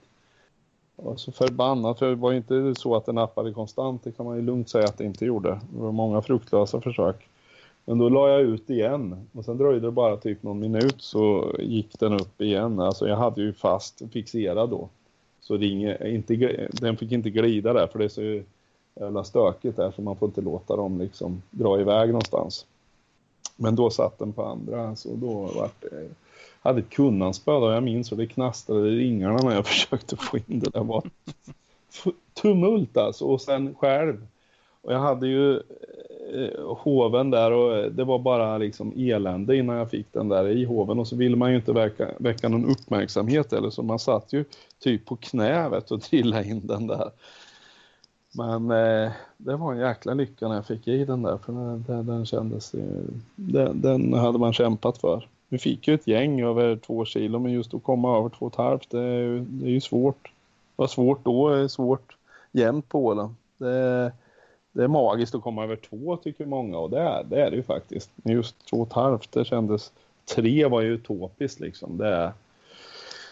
Alltså, jag var så förbannad, för det var inte så att den nappade konstant, det kan man ju lugnt säga att det inte gjorde. Det var många fruktlösa försök. Men då la jag ut igen och sen dröjde det bara typ någon minut så gick den upp igen. Alltså jag hade ju fast fixerad då. Så ringen, inte, den fick inte glida där för det är så jävla stökigt där så man får inte låta dem liksom dra iväg någonstans. Men då satt den på andra så då var det hade ett kunnanspö och jag minns hur det knastrade i ringarna när jag försökte få in det. Det var tumult alltså och sen själv. Och jag hade ju eh, hoven där och eh, det var bara liksom elände innan jag fick den där i hoven och så ville man ju inte väcka, väcka någon uppmärksamhet eller så man satt ju typ på knävet och trillade in den där. Men eh, det var en jäkla lycka när jag fick i den där för den, den kändes den, den hade man kämpat för. Vi fick ju ett gäng över två kilo men just att komma över två och ett halvt det är, ju, det är ju svårt. Det var svårt då, det är svårt jämt på Åland. Det, det är magiskt att komma över två tycker många och det är det, är det ju faktiskt. Men just två och ett halvt det kändes, tre var ju utopiskt liksom. Det är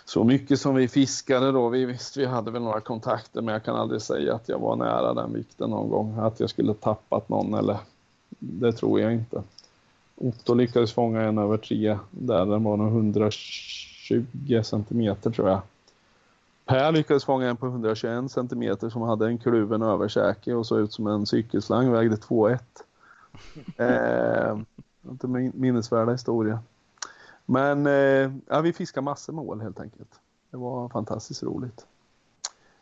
så mycket som vi fiskade då, vi visst vi hade väl några kontakter men jag kan aldrig säga att jag var nära den vikten någon gång. Att jag skulle tappat någon eller det tror jag inte. Otto lyckades fånga en över tre där, den var nog 120 centimeter tror jag. Per lyckades fånga en på 121 centimeter som hade en kluven översäke och såg ut som en cykelslang, vägde 2,1. Eh, inte minnesvärda historia. Men eh, ja, vi fiskade massor med ål helt enkelt. Det var fantastiskt roligt.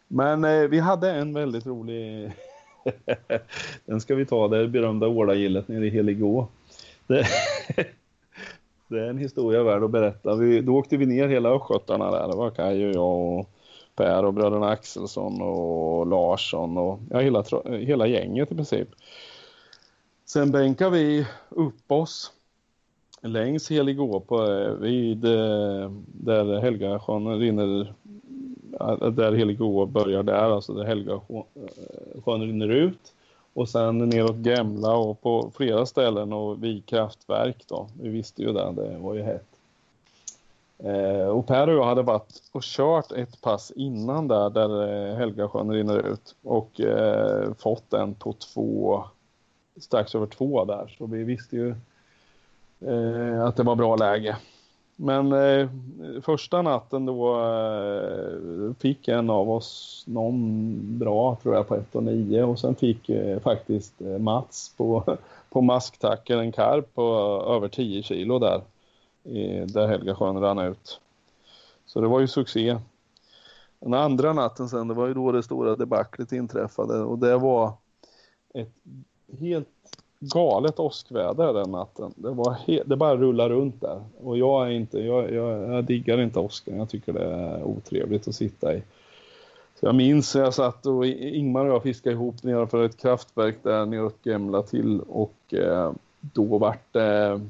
Men eh, vi hade en väldigt rolig, den ska vi ta, det berömda ålagillet nere i Heligå. Det, det, är en historia värd att berätta. Vi, då åkte vi ner hela östgötarna där. Det var Kaj och jag och Per och bröderna Axelsson och Larsson och ja, hela, hela gänget i princip. Sen bänkade vi upp oss längs Heligå på, eh, vid eh, där Helgasjön rinner där Heligå börjar där, alltså där Helgasjön eh, rinner ut och sen neråt Gemla och på flera ställen och vid kraftverk då. Vi visste ju det, det var ju hett. Eh, och Per och jag hade varit och kört ett pass innan där, där eh, Helgasjön rinner ut och eh, fått en på två, strax över två där. Så vi visste ju eh, att det var bra läge. Men eh, första natten då eh, fick en av oss någon bra tror jag på 1 och 9 och sen fick eh, faktiskt eh, Mats på, på masktacken en karp på över 10 kilo där där Helgasjön rann ut. Så det var ju succé. Den andra natten sen, det var ju då det stora debaclet inträffade och det var ett helt galet åskväder den natten. Det, var det bara rullade runt där. Och jag, är inte, jag, jag, jag diggar inte åskan. Jag tycker det är otrevligt att sitta i. Så jag minns jag satt och Ingmar och jag fiskade ihop nedanför för ett kraftverk där neråt Gemla till och eh, då vart det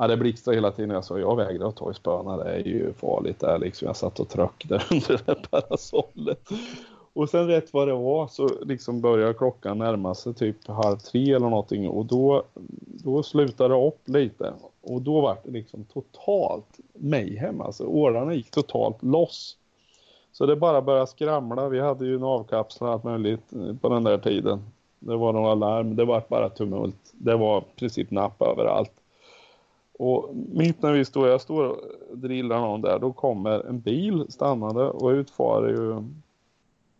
Ja, det blixtrade hela tiden. Jag sa jag vägrar att ta i spöna. Det är ju farligt där liksom. Jag satt och tröck där under det parasollet. Och sen rätt vad det var så liksom började klockan närma sig typ halv tre eller någonting och då, då slutade det upp lite. Och då var det liksom totalt mayhem alltså. Årarna gick totalt loss. Så det bara började skramla. Vi hade ju en avkapsel allt möjligt eh, på den där tiden. Det var några larm, det var bara tumult. Det var i princip napp överallt. Och mitt när vi står, jag står och drillar någon där, då kommer en bil stannade och utfar ju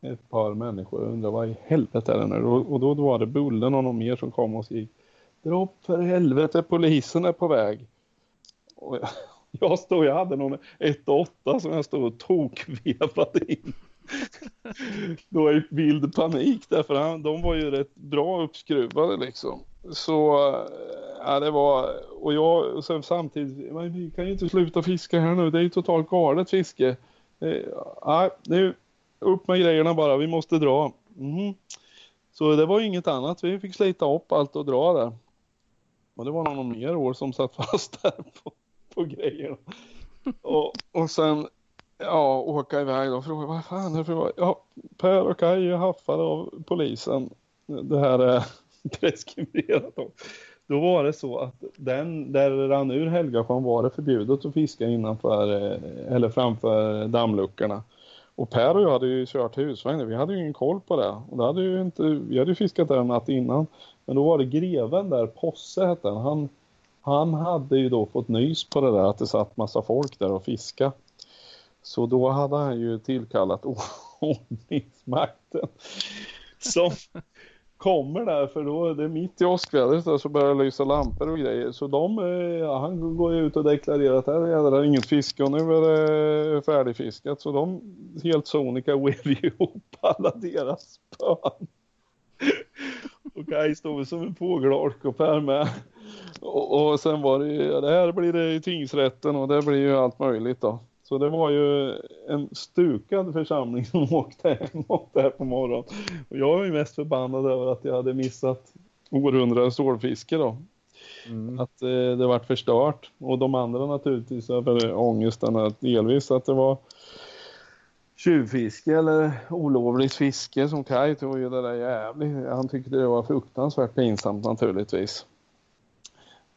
ett par människor. och undrade vad i helvete är det nu? Och då, då var det Bullen och någon mer som kom och skrek Dra upp för helvete, polisen är på väg. Och jag, jag stod, jag hade någon 1-8 som jag stod och tokvevade in. då i vild panik därför de var ju rätt bra uppskruvade liksom. Så eh, ja, det var och jag och sen samtidigt men vi kan ju inte sluta fiska här nu. Det är ju totalt galet fiske. Eh, nej, ja, nu upp med grejerna bara, vi måste dra. Mm. Så det var inget annat, vi fick slita upp allt och dra där. Och det var någon mer år som satt fast där på, på grejerna. Och, och sen ja, åka iväg och fråga vad fan är det för... Ja, Per och Kaj är haffade av polisen. Det här är preskriberat. Då. då var det så att den där det rann ur Helgasjön var det förbjudet att fiska innanför eh, eller framför dammluckorna. Och Per och jag hade ju kört husvagn. Vi hade ju ingen koll på det. Och det hade ju inte, vi hade ju fiskat där en natt innan. Men då var det greven där, Posse hette han. han. Han hade ju då fått nys på det där att det satt massa folk där och fiska. Så då hade han ju tillkallat ordningsmakten. Som kommer där för då det är mitt i åskvädret så börjar det lysa lampor och grejer. Så de, eh, ja, han går ju ut och deklarerar att här är det inget fiske och nu är det färdigfiskat. Så de helt sonika vev ihop alla deras spön. Och Kaj stod som en fågelholk och Per med. Och, och sen var det ju, det här blir det i tingsrätten och det blir ju allt möjligt då. Så det var ju en stukad församling som åkte hemåt där på morgonen. Och jag var ju mest förbannad över att jag hade missat århundradets ålfiske då. Mm. Att eh, det vart förstört. Och de andra naturligtvis över ångesten att delvis att det var tjuvfiske eller olovligt fiske som Kaj tog ju det där jävligt. Han tyckte det var fruktansvärt pinsamt naturligtvis.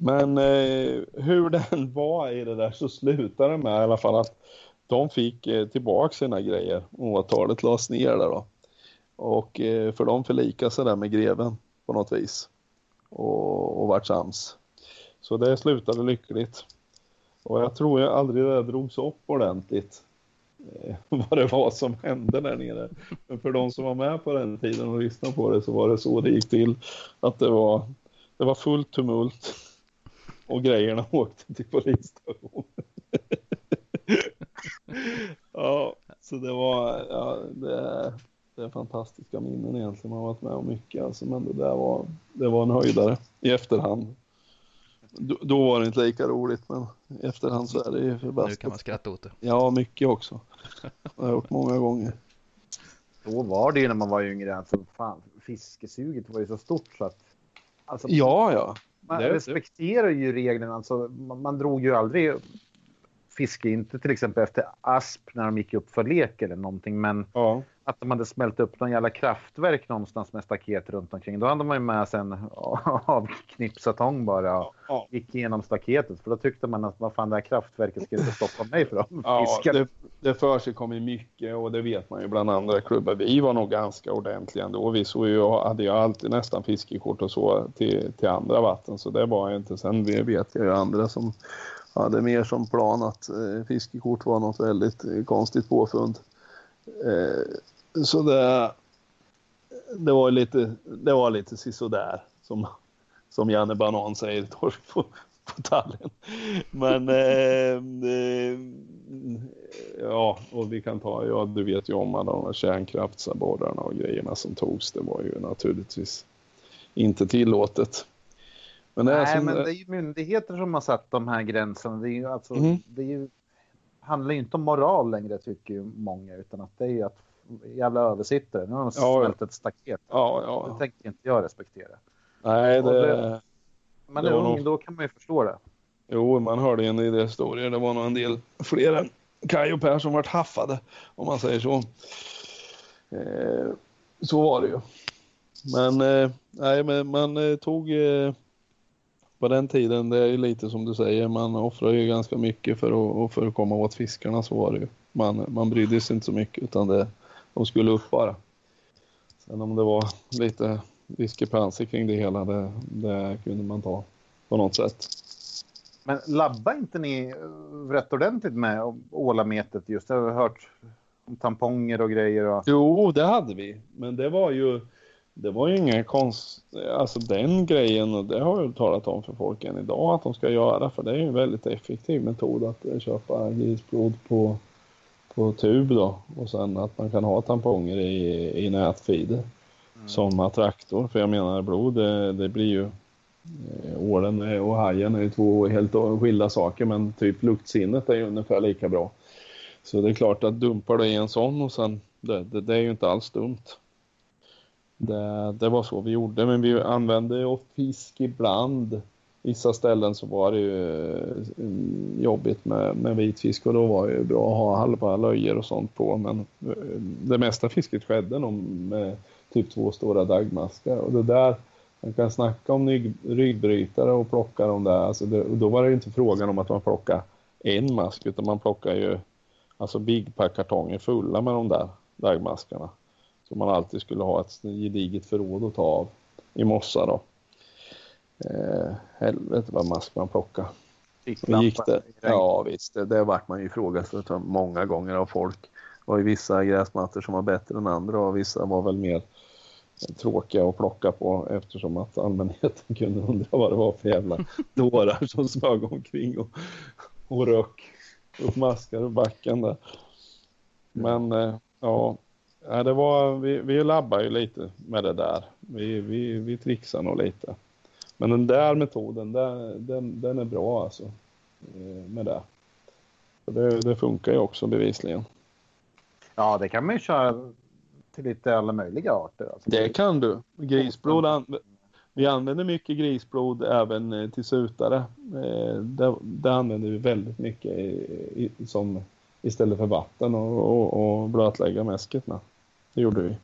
Men eh, hur den var i det där så slutade det med i alla fall att de fick eh, tillbaka sina grejer. Åtalet lades ner där då. Och eh, för de förlikade sig där med greven på något vis. Och, och vart sams. Så det slutade lyckligt. Och jag tror jag aldrig det drogs upp ordentligt. Eh, vad det var som hände där nere. Men för de som var med på den tiden och lyssnade på det så var det så det gick till. Att det var, det var fullt tumult och grejerna åkte till polisstationen. ja, så det var, ja, det, det är fantastiska minnen egentligen. Man har varit med om mycket alltså, men det där var, det var en höjdare i efterhand. Då, då var det inte lika roligt, men i efterhand så är det ju förbaskat. Nu kan man skratta åt det. Ja, mycket också. Det har jag gjort många gånger. Så var det ju när man var yngre. Alltså, fan, fiskesuget var ju så stort så att... Alltså, ja, ja. Man det, respekterar ju reglerna. Alltså, man, man drog ju aldrig fiske, inte till exempel efter asp när de gick upp för lek eller någonting, men ja. Att de hade smält upp någon jävla kraftverk någonstans med staket runt omkring. Då hade man ju med sig en avknipsad tång bara och ja. gick igenom staketet. För då tyckte man att vad fan det här kraftverket skulle stoppa mig att ja, det, det för sig kom ju mycket och det vet man ju bland andra klubbar. Vi var nog ganska ordentliga ändå. Vi såg ju, hade ju alltid nästan fiskekort och så till, till andra vatten så det var inte. Sen vet jag ju andra som hade mer som plan att eh, fiskekort var något väldigt eh, konstigt påfund. Eh, så det, det var lite, det var lite sisådär som, som Janne Banan säger torsk på, på tallen. Men eh, eh, ja, och vi kan ta, ja du vet ju om alla de här kärnkraftsabborrarna och grejerna som togs. Det var ju naturligtvis inte tillåtet. Men det Nej, som... men det är ju myndigheter som har satt de här gränserna. Det, är ju alltså, mm. det är ju, handlar ju inte om moral längre tycker ju många, utan att det är ju att jävla översittare. Nu har de ja, smält ett staket. Ja, ja. Det tänker inte jag respektera. Nej, det... det man är ung, nog... då kan man ju förstå det. Jo, man hörde en idé historier. Det var nog en del fler än Kaj och Per som vart haffade, om man säger så. Eh, så var det ju. Men, eh, nej, men man eh, tog eh, på den tiden, det är ju lite som du säger, man offrar ju ganska mycket för att, för att komma åt fiskarna, så var det ju. Man, man brydde sig inte så mycket utan det, de skulle upp bara. Sen om det var lite diskrepanser kring det hela, det, det kunde man ta på något sätt. Men labba inte ni rätt ordentligt med ålametet just? Jag har hört om tamponger och grejer. Och... Jo, det hade vi. Men det var ju det var ju ingen konst, alltså den grejen och det har jag talat om för folk än idag att de ska göra för det är ju en väldigt effektiv metod att köpa grisblod på, på tub då och sen att man kan ha tamponger i, i nätfeeder mm. som attraktor för jag menar blod det, det blir ju eh, ålen och hajen är ju två helt skilda saker men typ luktsinnet är ju ungefär lika bra. Så det är klart att dumpar du i en sån och sen det, det, det är ju inte alls dumt. Det, det, var så vi gjorde, men vi använde fisk ibland vissa ställen så var det ju eh, jobbigt med, med vitfisk och då var det ju bra att ha halva löjer och sånt på. Men eh, det mesta fisket skedde nog med typ två stora dagmaskar och det där man kan snacka om ryggbrytare och plocka dem där. Alltså det, då var det inte frågan om att man plockar en mask utan man plockar ju alltså Big Pack-kartonger fulla med de där dagmaskarna. Så man alltid skulle ha ett gediget förråd att ta av i mossa då. Eh, helvete vad mask man plockade. Gick det? Ja visst, det, det vart man ju ifrågasatt många gånger av folk. Det var ju vissa gräsmattor som var bättre än andra och vissa var väl mer tråkiga att plocka på eftersom att allmänheten kunde undra vad det var för jävla dårar som smög omkring och, och rök upp maskar och backen där. Men eh, ja, det var, vi, vi labbar ju lite med det där. Vi, vi, vi trixar nog lite. Men den där metoden, den, den, den är bra alltså. Eh, med det. det. Det funkar ju också bevisligen. Ja, det kan man ju köra till lite alla möjliga arter. Alltså. Det kan du. Grisblod, vi använder mycket grisblod även eh, till sutare. Eh, det, det använder vi väldigt mycket i, i, som, istället för vatten och, och, och blötlägga mäsket med. Det gjorde vi.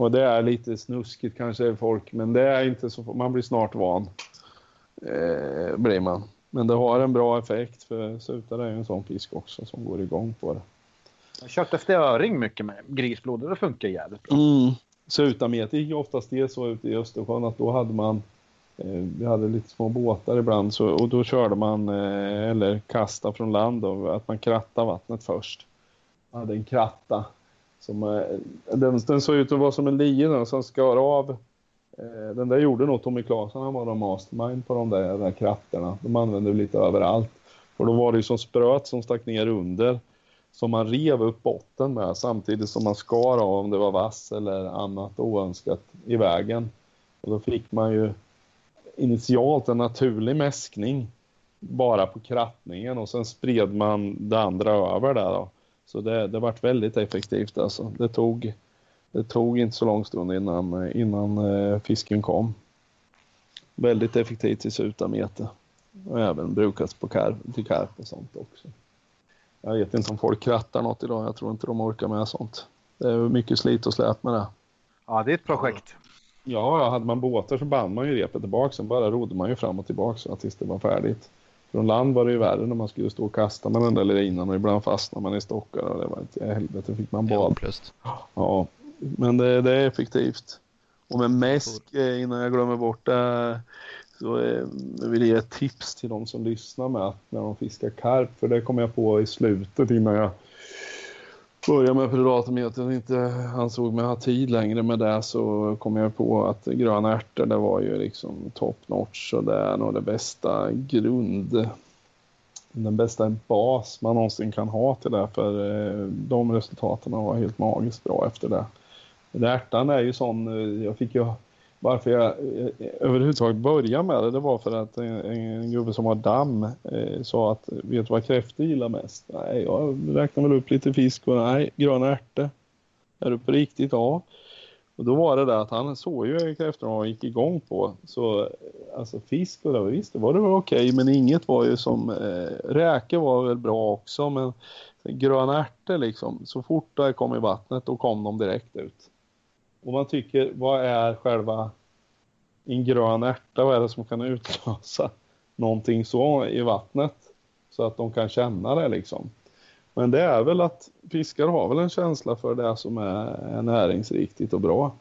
Och det är lite snuskigt kanske folk, men det är inte så, man blir snart van. Eh, blir man. Men det har en bra effekt för sutare är en sån fisk också som går igång på det. Jag kört efter öring mycket med grisblod det funkar jävligt bra. Mm. Sutamet gick oftast det så ute i Östersjön att då hade man eh, vi hade lite små båtar ibland så, och då körde man eh, eller kasta från land då, att man krattade vattnet först. Man hade en kratta som, eh, den, den såg ut att vara som en lina som skar av. Eh, den där gjorde nog Tommy Claesson, han var en mastermind på de där, där kratterna. De använde lite överallt. För då var det ju som spröt som stack ner under. Som man rev upp botten med samtidigt som man skar av om det var vass eller annat oönskat i vägen. Och då fick man ju initialt en naturlig mäskning bara på krattningen och sen spred man det andra över där då. Så det, det varit väldigt effektivt alltså. Det tog, det tog inte så lång stund innan, innan eh, fisken kom. Väldigt effektivt i sutamete. Och även brukas på karp, till karp och sånt också. Jag vet inte om folk krattar något idag. Jag tror inte de orkar med sånt. Det är mycket slit och släp med det. Ja, det är ett projekt. Ja, hade man båtar så band man ju repet tillbaka. Sen bara rodde man ju fram och tillbaka tills det var färdigt. Från land var det ju värre när man skulle stå och kasta med den där linan och ibland fastnade man i stockar och det var inte helvete fick man bad. Ja, men det, det, är effektivt. Och med mäsk, eh, innan jag glömmer bort det, så eh, vill jag ge ett tips till de som lyssnar med när de fiskar karp. För det kom jag på i slutet innan jag börja med att inte ansåg mig ha tid längre. Med det så kom jag på att gröna ärtor det var ju liksom top notch och det är nog det bästa grund den bästa bas man någonsin kan ha till det. För eh, de resultaten var helt magiskt bra efter det. Ärtan är ju sån, eh, jag fick ju varför jag eh, överhuvudtaget började med det, det var för att en, en gubbe som har damm eh, sa att vet du vad kräftor gillar mest? Nej, jag räknar väl upp lite fisk och nej, gröna ärtor. Är du på riktigt? Ja. Och då var det där att han såg ju kräftorna och gick igång på. Så eh, alltså fisk och det, visst, det var det väl okej, men inget var ju som, eh, räkor var väl bra också, men gröna ärtor liksom, så fort det kom i vattnet då kom de direkt ut. Och man tycker, vad är själva en grön ärta, vad är det som kan utlösa någonting så i vattnet? Så att de kan känna det liksom. Men det är väl att fiskar har väl en känsla för det som är näringsriktigt och bra.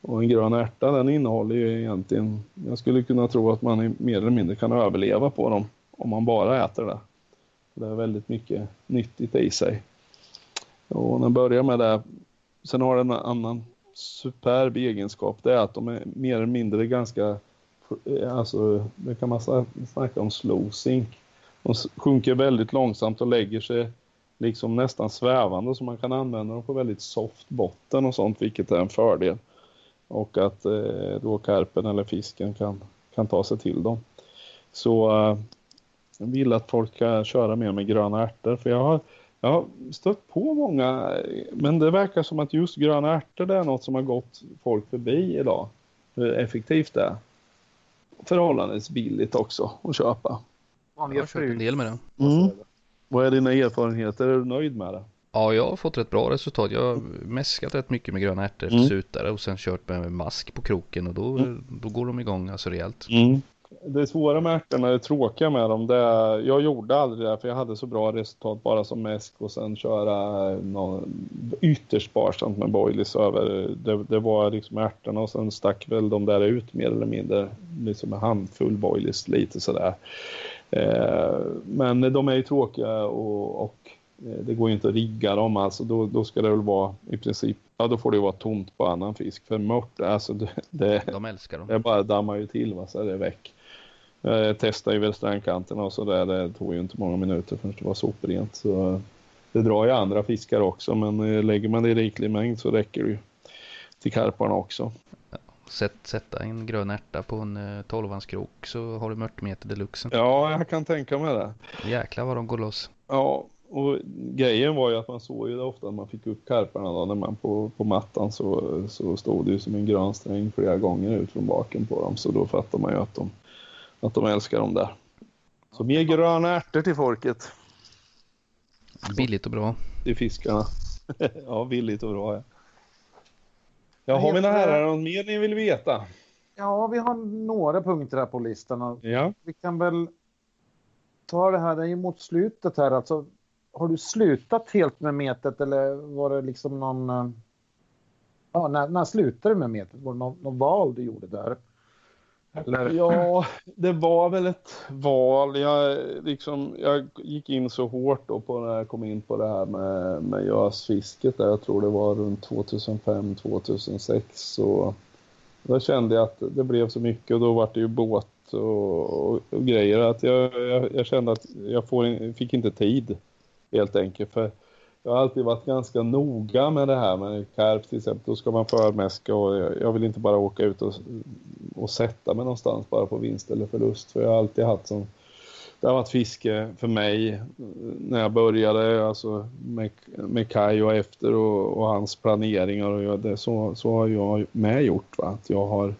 Och en grön ärta den innehåller ju egentligen, jag skulle kunna tro att man mer eller mindre kan överleva på dem om man bara äter det. Det är väldigt mycket nyttigt i sig. Och när jag börjar med det, sen har den en annan superb egenskap det är att de är mer eller mindre ganska, eh, alltså det kan man snacka om slow sink. De sjunker väldigt långsamt och lägger sig liksom nästan svävande så man kan använda dem på väldigt soft botten och sånt vilket är en fördel. Och att eh, då karpen eller fisken kan, kan ta sig till dem. Så eh, jag vill att folk ska köra mer med gröna ärtor för jag har jag har stött på många, men det verkar som att just gröna ärtor det är något som har gått folk förbi idag. Hur effektivt det är. förhållandevis billigt också att köpa. Jag har köpt en del med den. Mm. Vad är dina erfarenheter? Är du nöjd med det? Ja, jag har fått rätt bra resultat. Jag har mäskat rätt mycket med gröna ärtor Mm. sutare och sen kört med mask på kroken och då, då går de igång alltså rejält. Det svåra med ärtorna, det tråkiga med dem, det är, jag gjorde aldrig det för jag hade så bra resultat bara som mäsk och sen köra någon, ytterst sparsamt med boilies över. Det, det var liksom ärtorna och sen stack väl de där ut mer eller mindre, liksom en handfull boilies lite sådär. Eh, men de är ju tråkiga och, och eh, det går ju inte att rigga dem alltså. Då, då ska det väl vara i princip, ja då får det ju vara tomt på annan fisk. För mört, alltså det, det, De älskar dem. det bara dammar ju till va, så är det väck. Jag testade ju väl strandkanterna och så där. Det tog ju inte många minuter förrän det var soprent. Så det drar ju andra fiskar också men eh, lägger man det i riklig mängd så räcker det ju till karparna också. Sätt, sätta en grön ärta på en eh, 12 krok så har du mörtmeter deluxe. Ja, jag kan tänka mig det. Jäklar vad de går loss. Ja, och grejen var ju att man såg ju det ofta när man fick upp karparna då, när man på, på mattan så, så stod det ju som en grön sträng flera gånger ut från baken på dem. Så då fattar man ju att de, att de älskar dem där. Så mer gröna ärtor till folket, Billigt och bra. till fiskarna. ja, billigt och bra ja. Jaha, Vad mina herrar, något mer ni vill veta? Ja, vi har några punkter här på listan. Ja. Vi kan väl ta det här, det är ju mot slutet här. Alltså, har du slutat helt med metet eller var det liksom någon... eh, Ja, när, när slutade du med metet? Var det någon, någon val du gjorde där? Eller? Ja, det var väl ett val. Jag, liksom, jag gick in så hårt då på när jag kom in på det här med, med gösfisket. Där jag tror det var runt 2005-2006. Så då kände jag att det blev så mycket och då var det ju båt och, och, och grejer. Att jag, jag, jag kände att jag får, in- fick inte tid helt enkelt. För jag har alltid varit ganska noga med det här med karp till exempel. Då ska man förmäska och jag, vill inte bara åka ut och, och sätta mig någonstans bara på vinst eller förlust. För jag har alltid haft som det har varit fiske för mig när jag började, alltså med, med Kai och efter och, och hans planeringar. Och jag, det, så, så har jag med gjort. Va? Att jag har,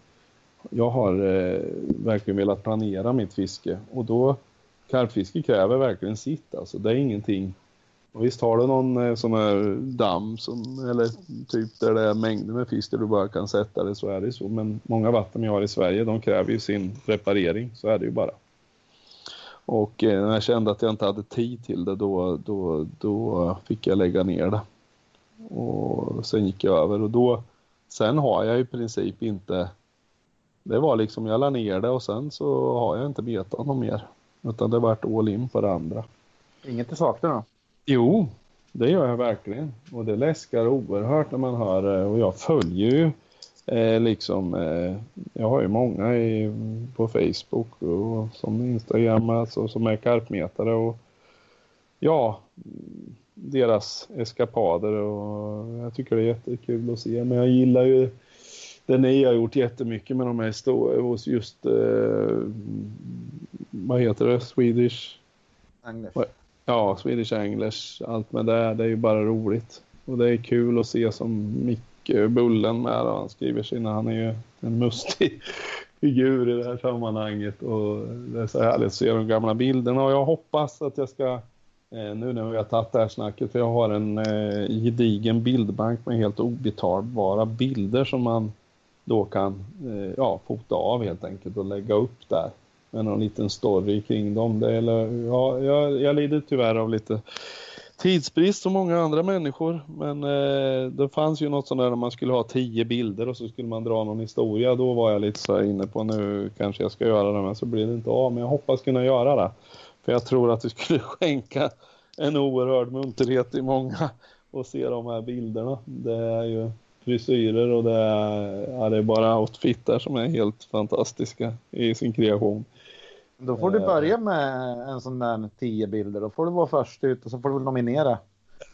jag har eh, verkligen velat planera mitt fiske. Och då, karpfiske kräver verkligen sitt. Alltså, det är ingenting. Och visst har du någon eh, sån här damm som, eller typ där det är mängder med fisk där du bara kan sätta det så är det så. Men många vatten vi har i Sverige de kräver ju sin reparering. Så är det ju bara. Och eh, när jag kände att jag inte hade tid till det då, då, då fick jag lägga ner det. Och sen gick jag över och då, sen har jag i princip inte, det var liksom jag la ner det och sen så har jag inte betat något mer. Utan det vart all in på det andra. Inget du saknar då? Jo, det gör jag verkligen. Och det läskar oerhört när man hör. Och jag följer ju eh, liksom, eh, jag har ju många i, på Facebook och som Instagram alltså, som är karpmetare och ja, deras eskapader och jag tycker det är jättekul att se. Men jag gillar ju det ni har gjort jättemycket med de här hos just, eh, vad heter det, Swedish Agnes? Ja, Swedish English, allt med det, det är ju bara roligt. Och det är kul att se som Micke Bullen med och han skriver sina, han är ju en mustig figur i det här sammanhanget. Och det är så härligt att se de gamla bilderna. Och jag hoppas att jag ska eh, nu när vi har tagit det här snacket, för jag har en eh, gedigen bildbank med helt obetalbara bilder som man då kan eh, ja, fota av helt enkelt och lägga upp där med någon liten story kring dem. Det eller- ja, jag, jag lider tyvärr av lite tidsbrist som många andra människor. Men eh, det fanns ju något sånt där när man skulle ha tio bilder och så skulle man dra någon historia. Då var jag lite så inne på nu kanske jag ska göra det men så blir det inte av. Men jag hoppas kunna göra det. För jag tror att det skulle skänka en oerhörd munterhet i många att se de här bilderna. Det är ju frisyrer och det är, ja, det är bara outfitar som är helt fantastiska i sin kreation. Då får du Eh. börja med en sån där tio bilder. Då får du vara först ut och så får du nominera.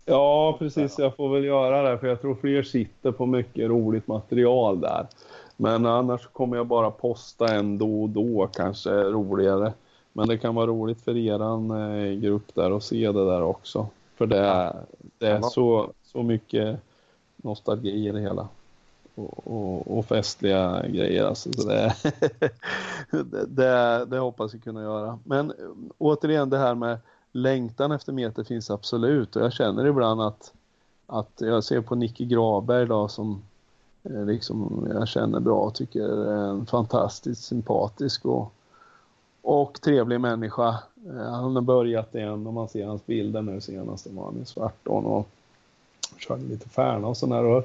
Ja, precis. Jag får väl göra det för jag tror fler sitter på mycket roligt material där. Men annars kommer jag bara posta en då och då kanske roligare. Men det kan vara roligt för eran eh, grupp där att se det där också. För det är, det är så, så mycket nostalgi i det hela och, och, och festliga grejer. Alltså, så det, det, det, hoppas vi kunna göra. Men eh, återigen det här med längtan efter meter finns absolut och jag känner ibland att, att jag ser på Nicky Graberg då som eh, liksom jag känner bra och tycker är en fantastiskt sympatisk och, och trevlig människa. Eh, han har börjat igen och man ser hans bilder nu senast, då var han i Svartån och körde lite Färna och sådär.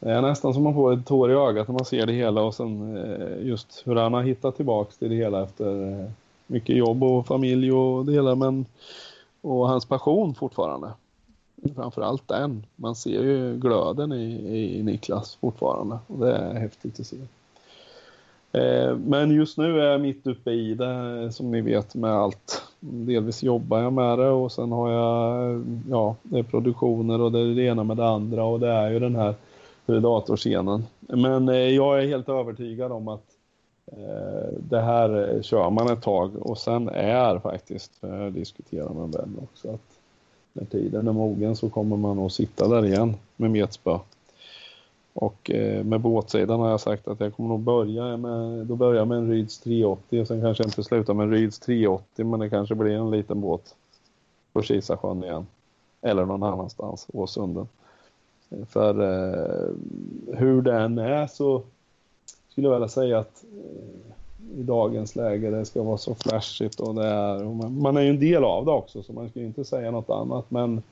Det är nästan som man får ett tår i ögat när man ser det hela och sen eh, just hur han har hittat tillbaks till det hela efter eh, mycket jobb och familj och det hela men och hans passion fortfarande. Framförallt den. Man ser ju glöden i, i Niklas fortfarande och det är häftigt att se. Eh, men just nu är jag mitt uppe i det som ni vet med allt. Delvis jobbar jag med det och sen har jag ja, det är produktioner och det är det ena med det andra och det är ju den här datorscenen. Men eh, jag är helt övertygad om att Eh, det här eh, kör man ett tag och sen är faktiskt, jag diskuterar med väl också, att när tiden är mogen så kommer man att sitta där igen med metspö. Och eh, med båtsidan har jag sagt att jag kommer nog börja med, då börjar med en Ryds 380 och sen kanske jag inte slutar med en Ryds 380 men det kanske blir en liten båt på Kisasjön igen. Eller någon annanstans, Åsunden. För eh, hur än är så skulle jag vilja säga att eh, i dagens läge det ska vara så flashigt och det är, och man, man, är ju en del av det också så man ska ju inte säga något annat men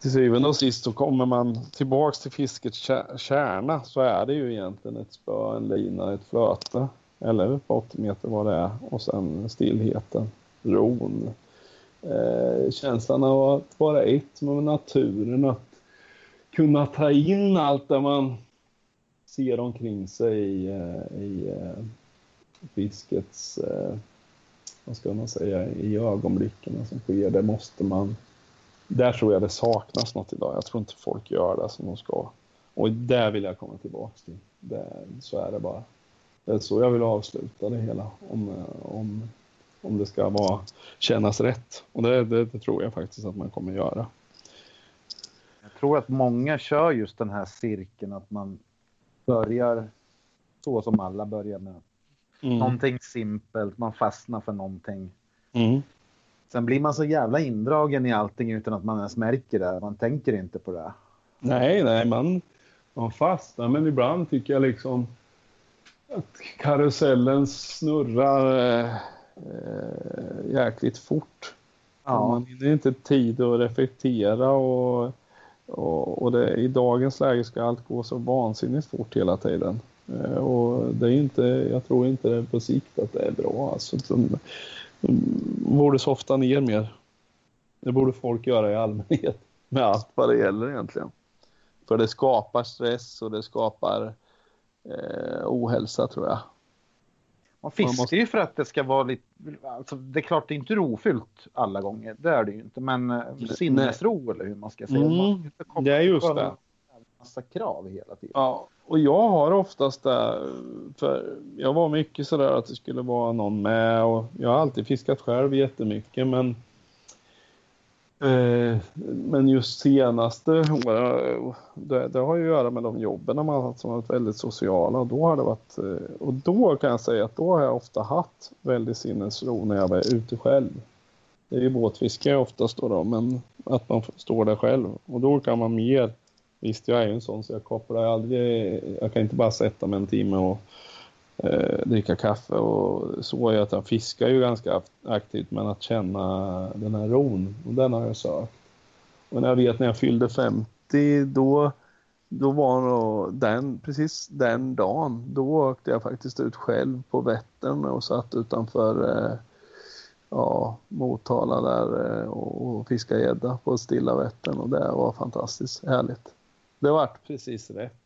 till syvende och sist så kommer man tillbaks till fiskets kärna så är det ju egentligen ett spö, en lina, ett flöte eller på 80 meter vad det är och sen stillheten, ron. Eh, känslan av att vara ett med naturen, att kunna ta in allt det man ser omkring sig i, eh, i eh, fiskets, eh, vad ska man säga, i ögonblicken som sker, det måste man, där tror jag det saknas något idag. Jag tror inte folk gör det som de ska. Och där vill jag komma tillbaka till. Det, så är det bara. Det är så jag vill avsluta det hela. Om, om, om det ska vara, kännas rätt. Och det, det, det tror jag faktiskt att man kommer göra. Jag tror att många kör just den här cirkeln att man börjar så som alla börjar med. Mm. Någonting simpelt, man fastnar för någonting. Mm. Sen blir man så jävla indragen i allting utan att man ens märker det. Man tänker inte på det. Nej, nej, man, man fastnar. Men ibland tycker jag liksom att karusellen snurrar äh, jäkligt fort. Ja. Man hinner inte tid att reflektera och och, och det, i dagens läge ska allt gå så vansinnigt fort hela tiden. Eh, och det är inte, jag tror inte det på sikt att det är bra. Alltså, de, de mm, borde softa ner mer. Det borde folk göra i allmänhet med allt vad det gäller egentligen. För det skapar stress och det skapar eh, ohälsa tror jag. Man fiskar måste... ju för att det ska vara lite, alltså det är klart det är inte rofyllt alla gånger, det är det ju inte, men eh, sinnesro eller hur man ska säga. Mm, man det är just det. massa krav hela tiden. Ja, och jag har oftast det, för jag var mycket sådär att det skulle vara någon med och jag har alltid fiskat själv jättemycket men Eh, men just senaste åren, det, det, har ju att göra med de jobben man har haft som varit väldigt sociala. Och då har det varit, eh, och då kan jag säga att då har jag ofta haft väldigt sinnesro när jag var ute själv. Det är ju båtfiske oftast då, då, men att man står där själv. Och då kan man mer, visst jag är ju en sån så jag kopplar aldrig, jag kan inte bara sätta mig en timme och eh, dricka kaffe och så. att han fiskar ju ganska aktivt men att känna den här ron, och den har jag sökt. Och när jag vet när jag fyllde 50 då, då var nog den, precis den dagen, då åkte jag faktiskt ut själv på Vättern och satt utanför eh, ja, Motala där eh, och, och fiskade gädda på Stilla Vättern och det var fantastiskt härligt. Det vart precis rätt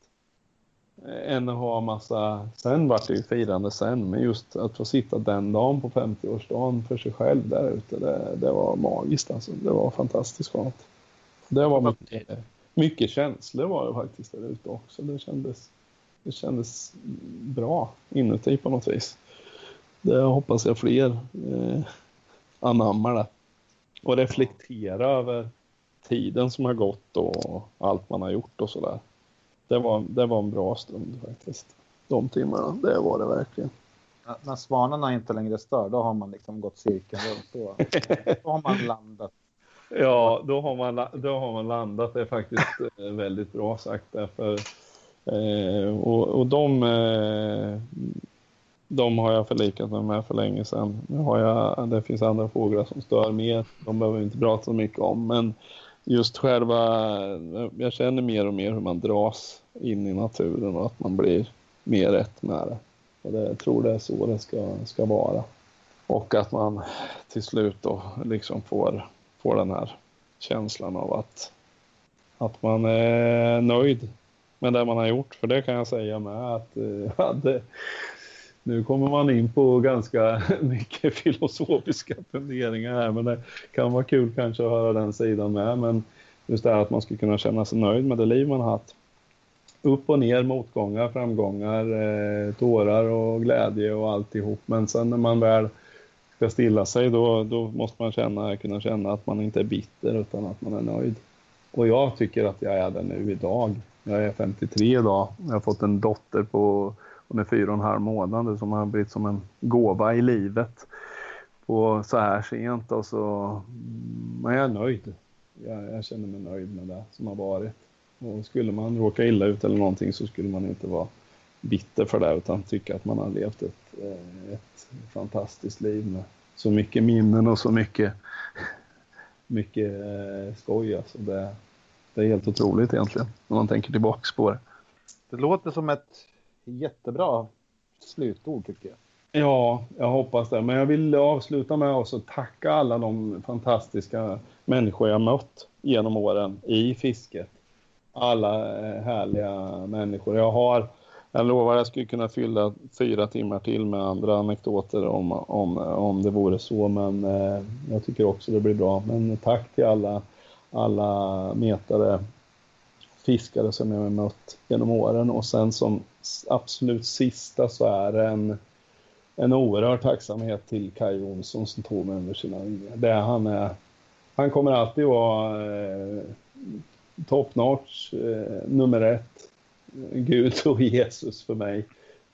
än att ha massa, sen vart det ju firande sen, men just att få sitta den dagen på 50-årsdagen för sig själv där ute, det, det var magiskt alltså. Det var fantastiskt skönt. Det var mycket, mycket känslor var det faktiskt där ute också. Det kändes, det kändes bra inuti på något vis. Det hoppas jag fler eh, anammar det. Och reflektera över tiden som har gått och allt man har gjort och sådär. Det, var, det var en bra stund faktiskt. De timmarna, det var det verkligen. När svanarna inte längre stör, då har man liksom gått cirkeln runt. Då, då har man landat. Ja, då har man, då har man landat. Det är faktiskt eh, väldigt bra sagt. Därför, eh, och, och de, eh, de har jag förlikat mig med för länge sedan. Nu har jag, det finns andra fåglar som stör mer. De behöver vi inte prata så mycket om. Men just själva, jag känner mer och mer hur man dras in i naturen och att man blir mer rätt med det. Och det, jag tror det är så det ska, ska vara. Och att man till slut då liksom får, får den här känslan av att, att man är nöjd med det man har gjort. För det kan jag säga med att eh, hade, nu kommer man in på ganska mycket filosofiska funderingar här, men det kan vara kul kanske att höra den sidan med. Men just det här att man ska kunna känna sig nöjd med det liv man haft. Upp och ner, motgångar, framgångar, eh, tårar och glädje och alltihop. Men sen när man väl ska stilla sig, då, då måste man känna, kunna känna att man inte är bitter utan att man är nöjd. Och jag tycker att jag är det nu idag. Jag är 53 idag. Jag har fått en dotter på under fyra och en halv månad som har blivit som en gåva i livet. på så här sent och så, men jag är nöjd. Jag, jag, känner mig nöjd med det som har varit. Och skulle man råka illa ut eller någonting så skulle man inte vara bitter för det utan tycka att man har levt ett, eh, ett fantastiskt liv med så mycket minnen och så mycket, mycket eh, skoj. Alltså det, det är helt otroligt egentligen när man tänker tillbaks på det. Det låter som ett jättebra slutord tycker jag. Ja, jag hoppas det. Men jag vill avsluta med att tacka alla de fantastiska människor jag mött genom åren i fisket. Alla eh, härliga människor. Jag har, jag lovar jag skulle kunna fylla fyra timmar till med andra anekdoter om, om, om det vore så, men eh, jag tycker också det blir bra. Men tack till alla, alla metare fiskare som jag har mött genom åren och sen som absolut sista så är det en, en oerhörd tacksamhet till Kaj Jonsson som tog mig under sina vingar. Det han är, han kommer alltid vara eh, top notch, eh, nummer ett, eh, Gud och Jesus för mig.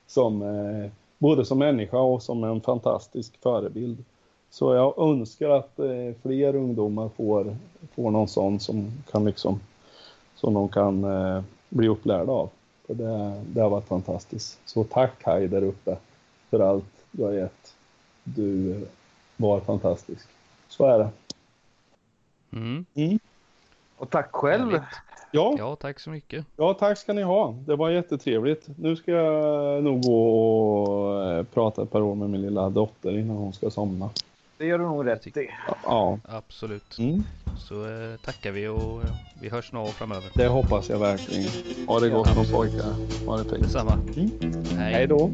Som, eh, både som människa och som en fantastisk förebild. Så jag önskar att eh, fler ungdomar får, får någon sån som kan liksom som de kan eh, bli upplärda av. Det, det har varit fantastiskt. Så tack Kaj där uppe för allt du har gett. Du var fantastisk. Så är det. Mm. Mm. Och tack själv. Ja. ja, tack så mycket. Ja, tack ska ni ha. Det var jättetrevligt. Nu ska jag nog gå och eh, prata ett par år med min lilla dotter innan hon ska somna. Det gör du nog rätt i. Ja. Absolut. Mm. Så eh, tackar vi och eh, vi hörs nog framöver. Det hoppas jag verkligen. Ha det gott ja, pojkar. Ha det fint. Detsamma. Mm. Hej. Hej då.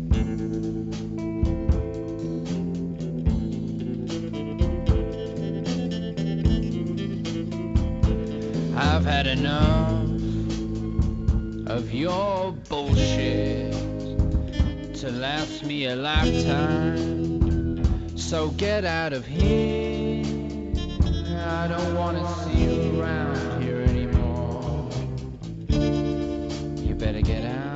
I've had enough of your bullshit to last me a lifetime. So get out of here. I don't want to see you around here anymore. You better get out.